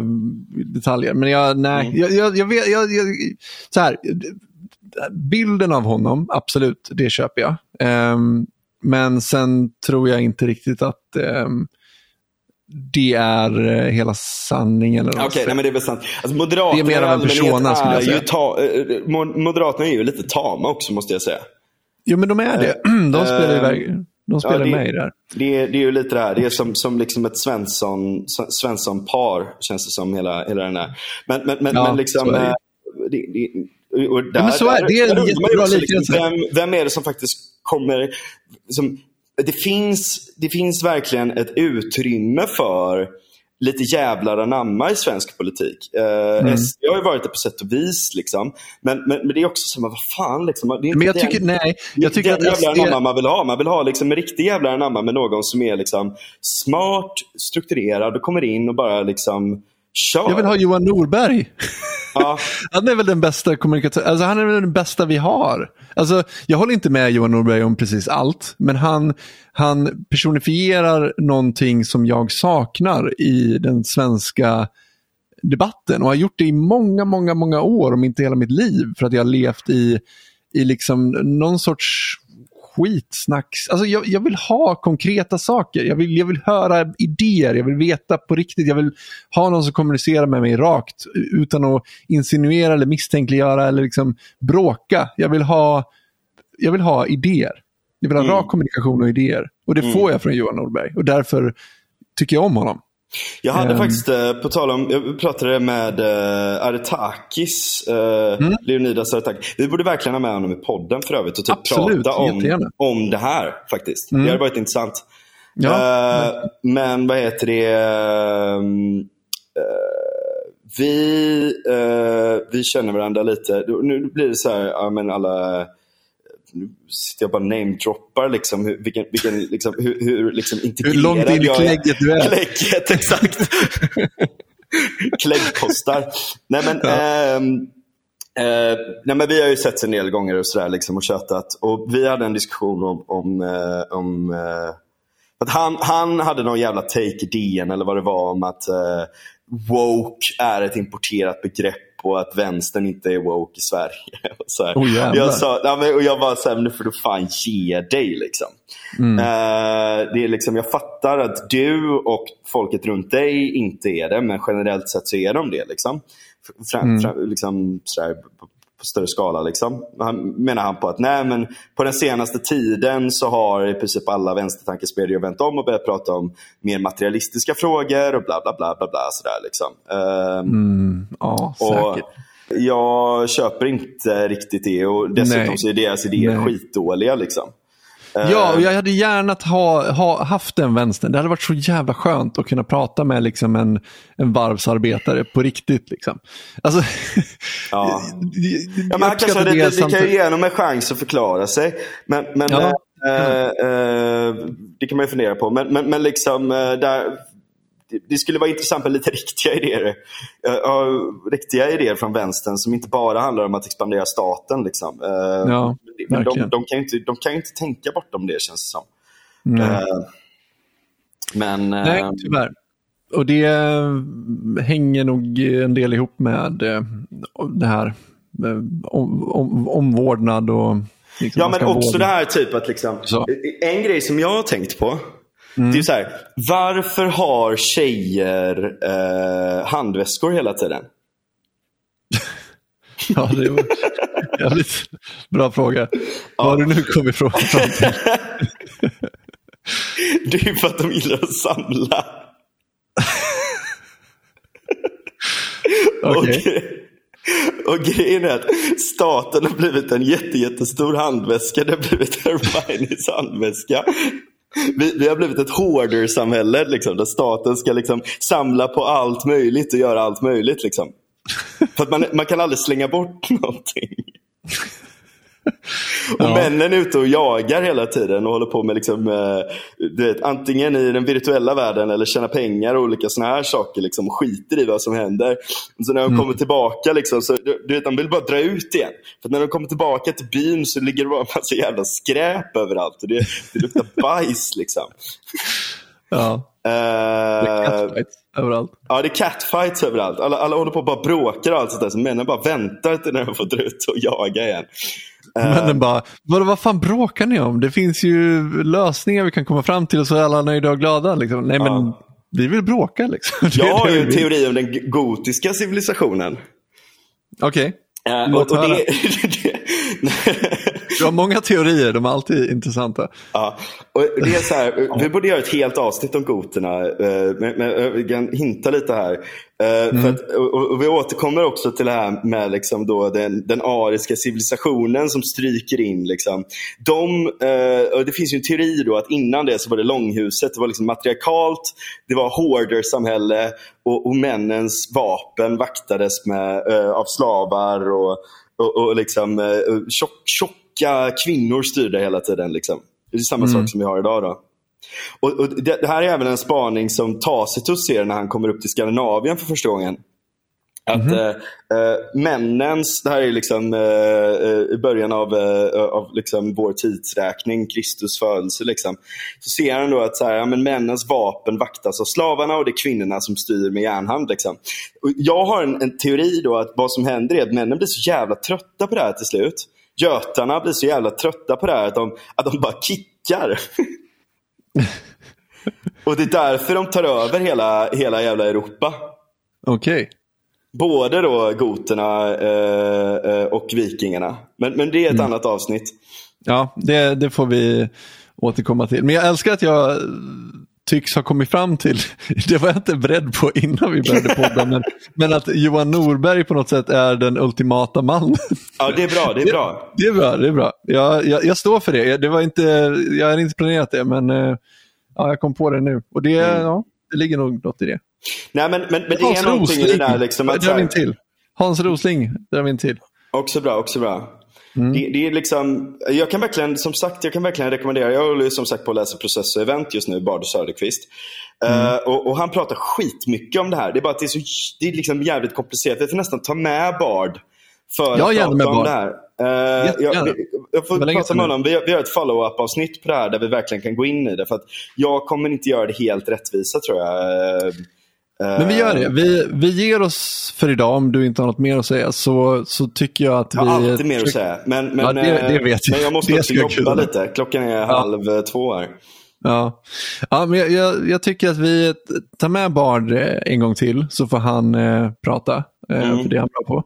detaljer. Men jag, nej, Mm. jag, jag, jag vet, jag, jag, så här, bilden av honom, absolut, det köper jag. Ehm, men sen tror jag inte riktigt att ehm, det är eh, hela sanningen. Okej, säger. nej, men det är väl sant. Alltså, Moderaterna Det är mer av en persona, skulle jag säga. ju ta, eh, Mo- Moderaterna är ju lite tama också måste jag säga. Jo, men de är det. De spelar, eh, iväg, de spelar ja, det- med i det här. Det är, det är ju lite det här, det är som, som liksom ett Svensson, Svensson-par känns det som hela, hela den här. Men, men, men, Ja, men liksom... eh, det, det, och där, men så är det. Det är en där jättebra också liksom, liknelse. vem, vem är det som faktiskt kommer... Som, det, finns, det finns verkligen ett utrymme för lite jävlar anamma i svensk politik. Eh, SD har ju varit det på sätt och vis. Liksom. Men, men, men det är också så, men vad fan. Liksom, det är Men jag den- tycker, nej, jag tycker den att jävla SD, anamma man vill ha. Man vill ha liksom en riktig jävla anamma med någon som är liksom smart, strukturerad och kommer in och bara liksom kör. jag vill ha Johan Norberg. ja, Han är väl den bästa kommunikatören, alltså han är väl den bästa vi har. Alltså, jag håller inte med Johan Norberg om precis allt, men han, han personifierar någonting som jag saknar i den svenska debatten och har gjort det i många, många, många år, om inte hela mitt liv, för att jag har levt i, i liksom någon sorts skitsnacks. Alltså jag, jag vill ha konkreta saker. Jag vill, jag vill höra idéer. Jag vill veta på riktigt. Jag vill ha någon som kommunicerar med mig rakt utan att insinuera eller misstänkliggöra eller liksom bråka. Jag vill ha, jag vill ha idéer. Jag vill ha rak kommunikation och idéer. Och det får jag från Johan Norberg. Och därför tycker jag om honom. Jag hade Ehm. faktiskt, eh, på tal om, jag pratade med uh, Aretakis, uh, Mm. Leonidas Aretakis. Vi borde verkligen ha med honom i podden för övrigt och typ Absolut, prata om, jättegärna. om det här faktiskt. Mm. Det hade varit intressant. Ja, Eh, men vad heter det? eh, vi, eh, vi känner varandra lite. Nu blir det så här, ja, men alla nu sitter jag bara namedroppar liksom, hur, vilken, vilken, liksom, hur, hur liksom integrerad Hur långt in i klägget du är. Klägget, exakt. Kläggpostar. Nej men, ehm, eh, nej men vi har ju sett en del gånger och sådär liksom, och tjötat. Och vi hade en diskussion om, om, eh, om eh, att han, han hade någon jävla take i DN eller vad det var om att eh, woke är ett importerat begrepp och att vänstern inte är woke i Sverige. Och så här. Oh, jag sa, ja, men, och jag var så här, nu får du fan ge dig. Liksom. Mm. Eh, det är liksom, jag fattar att du och folket runt dig inte är det, men generellt sett så är de det. Liksom. Fram, Mm. fram, liksom på, på större skala. Liksom. Han, menar han på att nej, men på den senaste tiden så har i princip alla vänstertankesmedjor vänt om och börjat prata om mer materialistiska frågor och bla bla bla. bla, bla sådär, liksom. Ehm, Mm, ja, säkert. jag köper inte riktigt det och dessutom Nej. så är deras idéer Nej. skitdåliga. Liksom. Ja, och jag hade gärna ha, ha, haft den vänstern. Det hade varit så jävla skönt att kunna prata med liksom en, en varvsarbetare på riktigt. Liksom. Alltså, Ja. jag Ja, men kanske, det, det, det kan ju ge honom en chans att förklara sig. Men, men, Ja. eh, eh, det kan man ju fundera på. Men, men, men liksom, eh, där, det, skulle vara intressant med lite riktiga idéer. Ja, riktiga idéer från vänstern som inte bara handlar om att expandera staten. Liksom. Eh, Ja, men de, de, kan ju inte, de kan inte tänka bortom det känns det som. Nej. Eh, men Nej, tyvärr. Och det hänger nog en del ihop med det här om, om, omvårdnad och... Liksom, Ja, men också vårda. det här typ att liksom, Så. en grej som jag har tänkt på. Det är så här, varför har tjejer eh, handväskor hela tiden? Ja, det var jävligt bra fråga. Vad har du nu kommit till? Det är för att de gillar att samla. Okej. Och, och grejen är att staten har blivit en jätte, jättestor handväska. Det har blivit Hermiones handväska. Vi, vi har blivit ett hoarder-samhälle liksom, där staten ska liksom, samla på allt möjligt och göra allt möjligt. Liksom. För att man, man kan aldrig slänga bort någonting. Och Ja. männen är ute och jagar hela tiden och håller på med liksom, eh, du vet, antingen i den virtuella världen eller tjäna pengar och olika såna här saker. Liksom, och skiter i vad som händer. Så när de Mm. kommer tillbaka, liksom, så, du, vet, de vill bara dra ut igen. För när de kommer tillbaka till byn så ligger det bara en massa jävla skräp överallt. Och det, det luktar bajs liksom. Ja, Eh, catfights överallt. Ja, det är catfights överallt. Alla, alla håller på och bara bråkar och allt sånt där. Så männen bara väntar till när de får dra ut och jaga igen. Men den bara, vad, vad fan bråkar ni om? Det finns ju lösningar vi kan komma fram till och så är alla nöjda och glada. Liksom. Nej, men vi vill bråka liksom. Jag har ju en teori om den gotiska civilisationen. Okej, Eh, Låt och, och det, det, du har många teorier, de är alltid intressanta. ja, och det är så här, vi borde göra ett helt avsnitt om goterna. eh, Men, men eh, kan hinta lite här. Eh, För att, och, och vi återkommer också till det här med liksom då den, den ariska civilisationen som stryker in. Liksom. De, och det finns ju en teori då att innan det så var det långhuset, det var liksom matriarkalt, det var hoarder-samhälle och, och männens vapen vaktades med, av slavar och, och, och liksom, eh, tjock, tjocka kvinnor styrde hela tiden. Liksom. Det är samma sak som vi har idag. då. Och, och det, det här är även en spaning som Tacitus ser när han kommer upp till Skandinavien för första gången. Att eh, eh, männens, det här är liksom eh, i början av, eh, av liksom vår tidsräkning, Kristus födelse. Liksom. Så ser han då att så här, ja, men männens vapen vaktas av slavarna och det är kvinnorna som styr med järnhand. Liksom. Och jag har en, en teori då att vad som händer är att männen blir så jävla trötta på det här till slut. Götarna blir så jävla trötta på det här att de, att de bara kickar. och det är därför de tar över hela, hela jävla Europa. Okej. Både då goterna eh, eh, och vikingarna. Men, men det är ett annat avsnitt. Ja, det, det får vi återkomma till. Men jag älskar att jag tycks ha kommit fram till, det var jag inte beredd på innan vi började podda, men, men att Johan Norberg på något sätt är den ultimata mannen. Ja, det är bra. Det är bra. Det är bra, det är bra. Jag, jag, jag står för det. Det var inte, jag hade inte planerat det, men eh, ja, jag kom på det nu. Och det, ja, det ligger nog något i det. Nej, men, men, men det Hans är någonting i det Rosling, där liksom att, drar vi in till. Hans Rosling drar vi in till. Också bra, också bra. Mm. Det, det är liksom, jag kan verkligen, som sagt, jag kan verkligen rekommendera. Jag håller som sagt på att läsa Process och Event just nu, Bard Söderqvist. Mm. Eh, och, och han pratar skitmycket om det här. Det är bara att det är, så, det är liksom jävligt komplicerat. Vi får nästan ta med Bard för Jag att prata med om Bard. det här. Uh, jag, jag får prata med honom. Vi, vi har ett follow-up avsnitt på det här där vi verkligen kan gå in i det. För att jag kommer inte göra det helt rättvisa tror jag. Men vi gör det. Vi, vi ger oss för idag, om du inte har något mer att säga, så, så tycker jag att vi... Jag har alltid mer att säga. Men, men, Ja, det- det eh, vet jag. men jag måste Det också jobba lite. Klockan är halv eh, två här. Ja, ja men jag, jag, jag tycker att vi tar med Bard eh, en gång till så får han eh, prata, eh, Mm. för det är han bra på.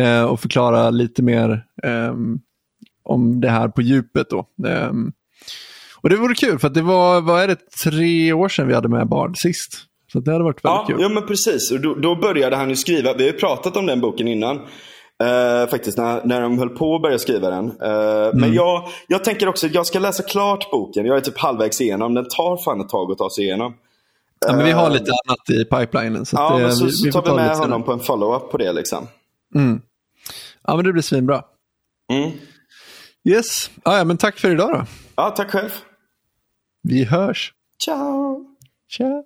Eh, och förklara lite mer ehm, om det här på djupet. Då. Ehm, och det vore kul för det var, vad är det, tre år sedan vi hade med Bard sist. Så det hade varit väldigt Ja, kul. ja, men precis. Och då, då började han ju skriva. Vi har ju pratat om den boken innan. Uh, faktiskt, när, när de höll på att börja skriva den. Uh, mm. Men jag, jag tänker också att jag ska läsa klart boken. Jag är typ halvvägs igenom. Den tar fan ett tag att ta sig igenom. Ja, men vi har lite annat i pipelinen. Så ja, det, så, vi, så tar vi med honom på en follow-up på det. Liksom. Mm. Ja, men det blir svinbra. Mm. Yes, ah, ja, men tack för idag då. Ja, tack själv. Vi hörs. Ciao. Ciao.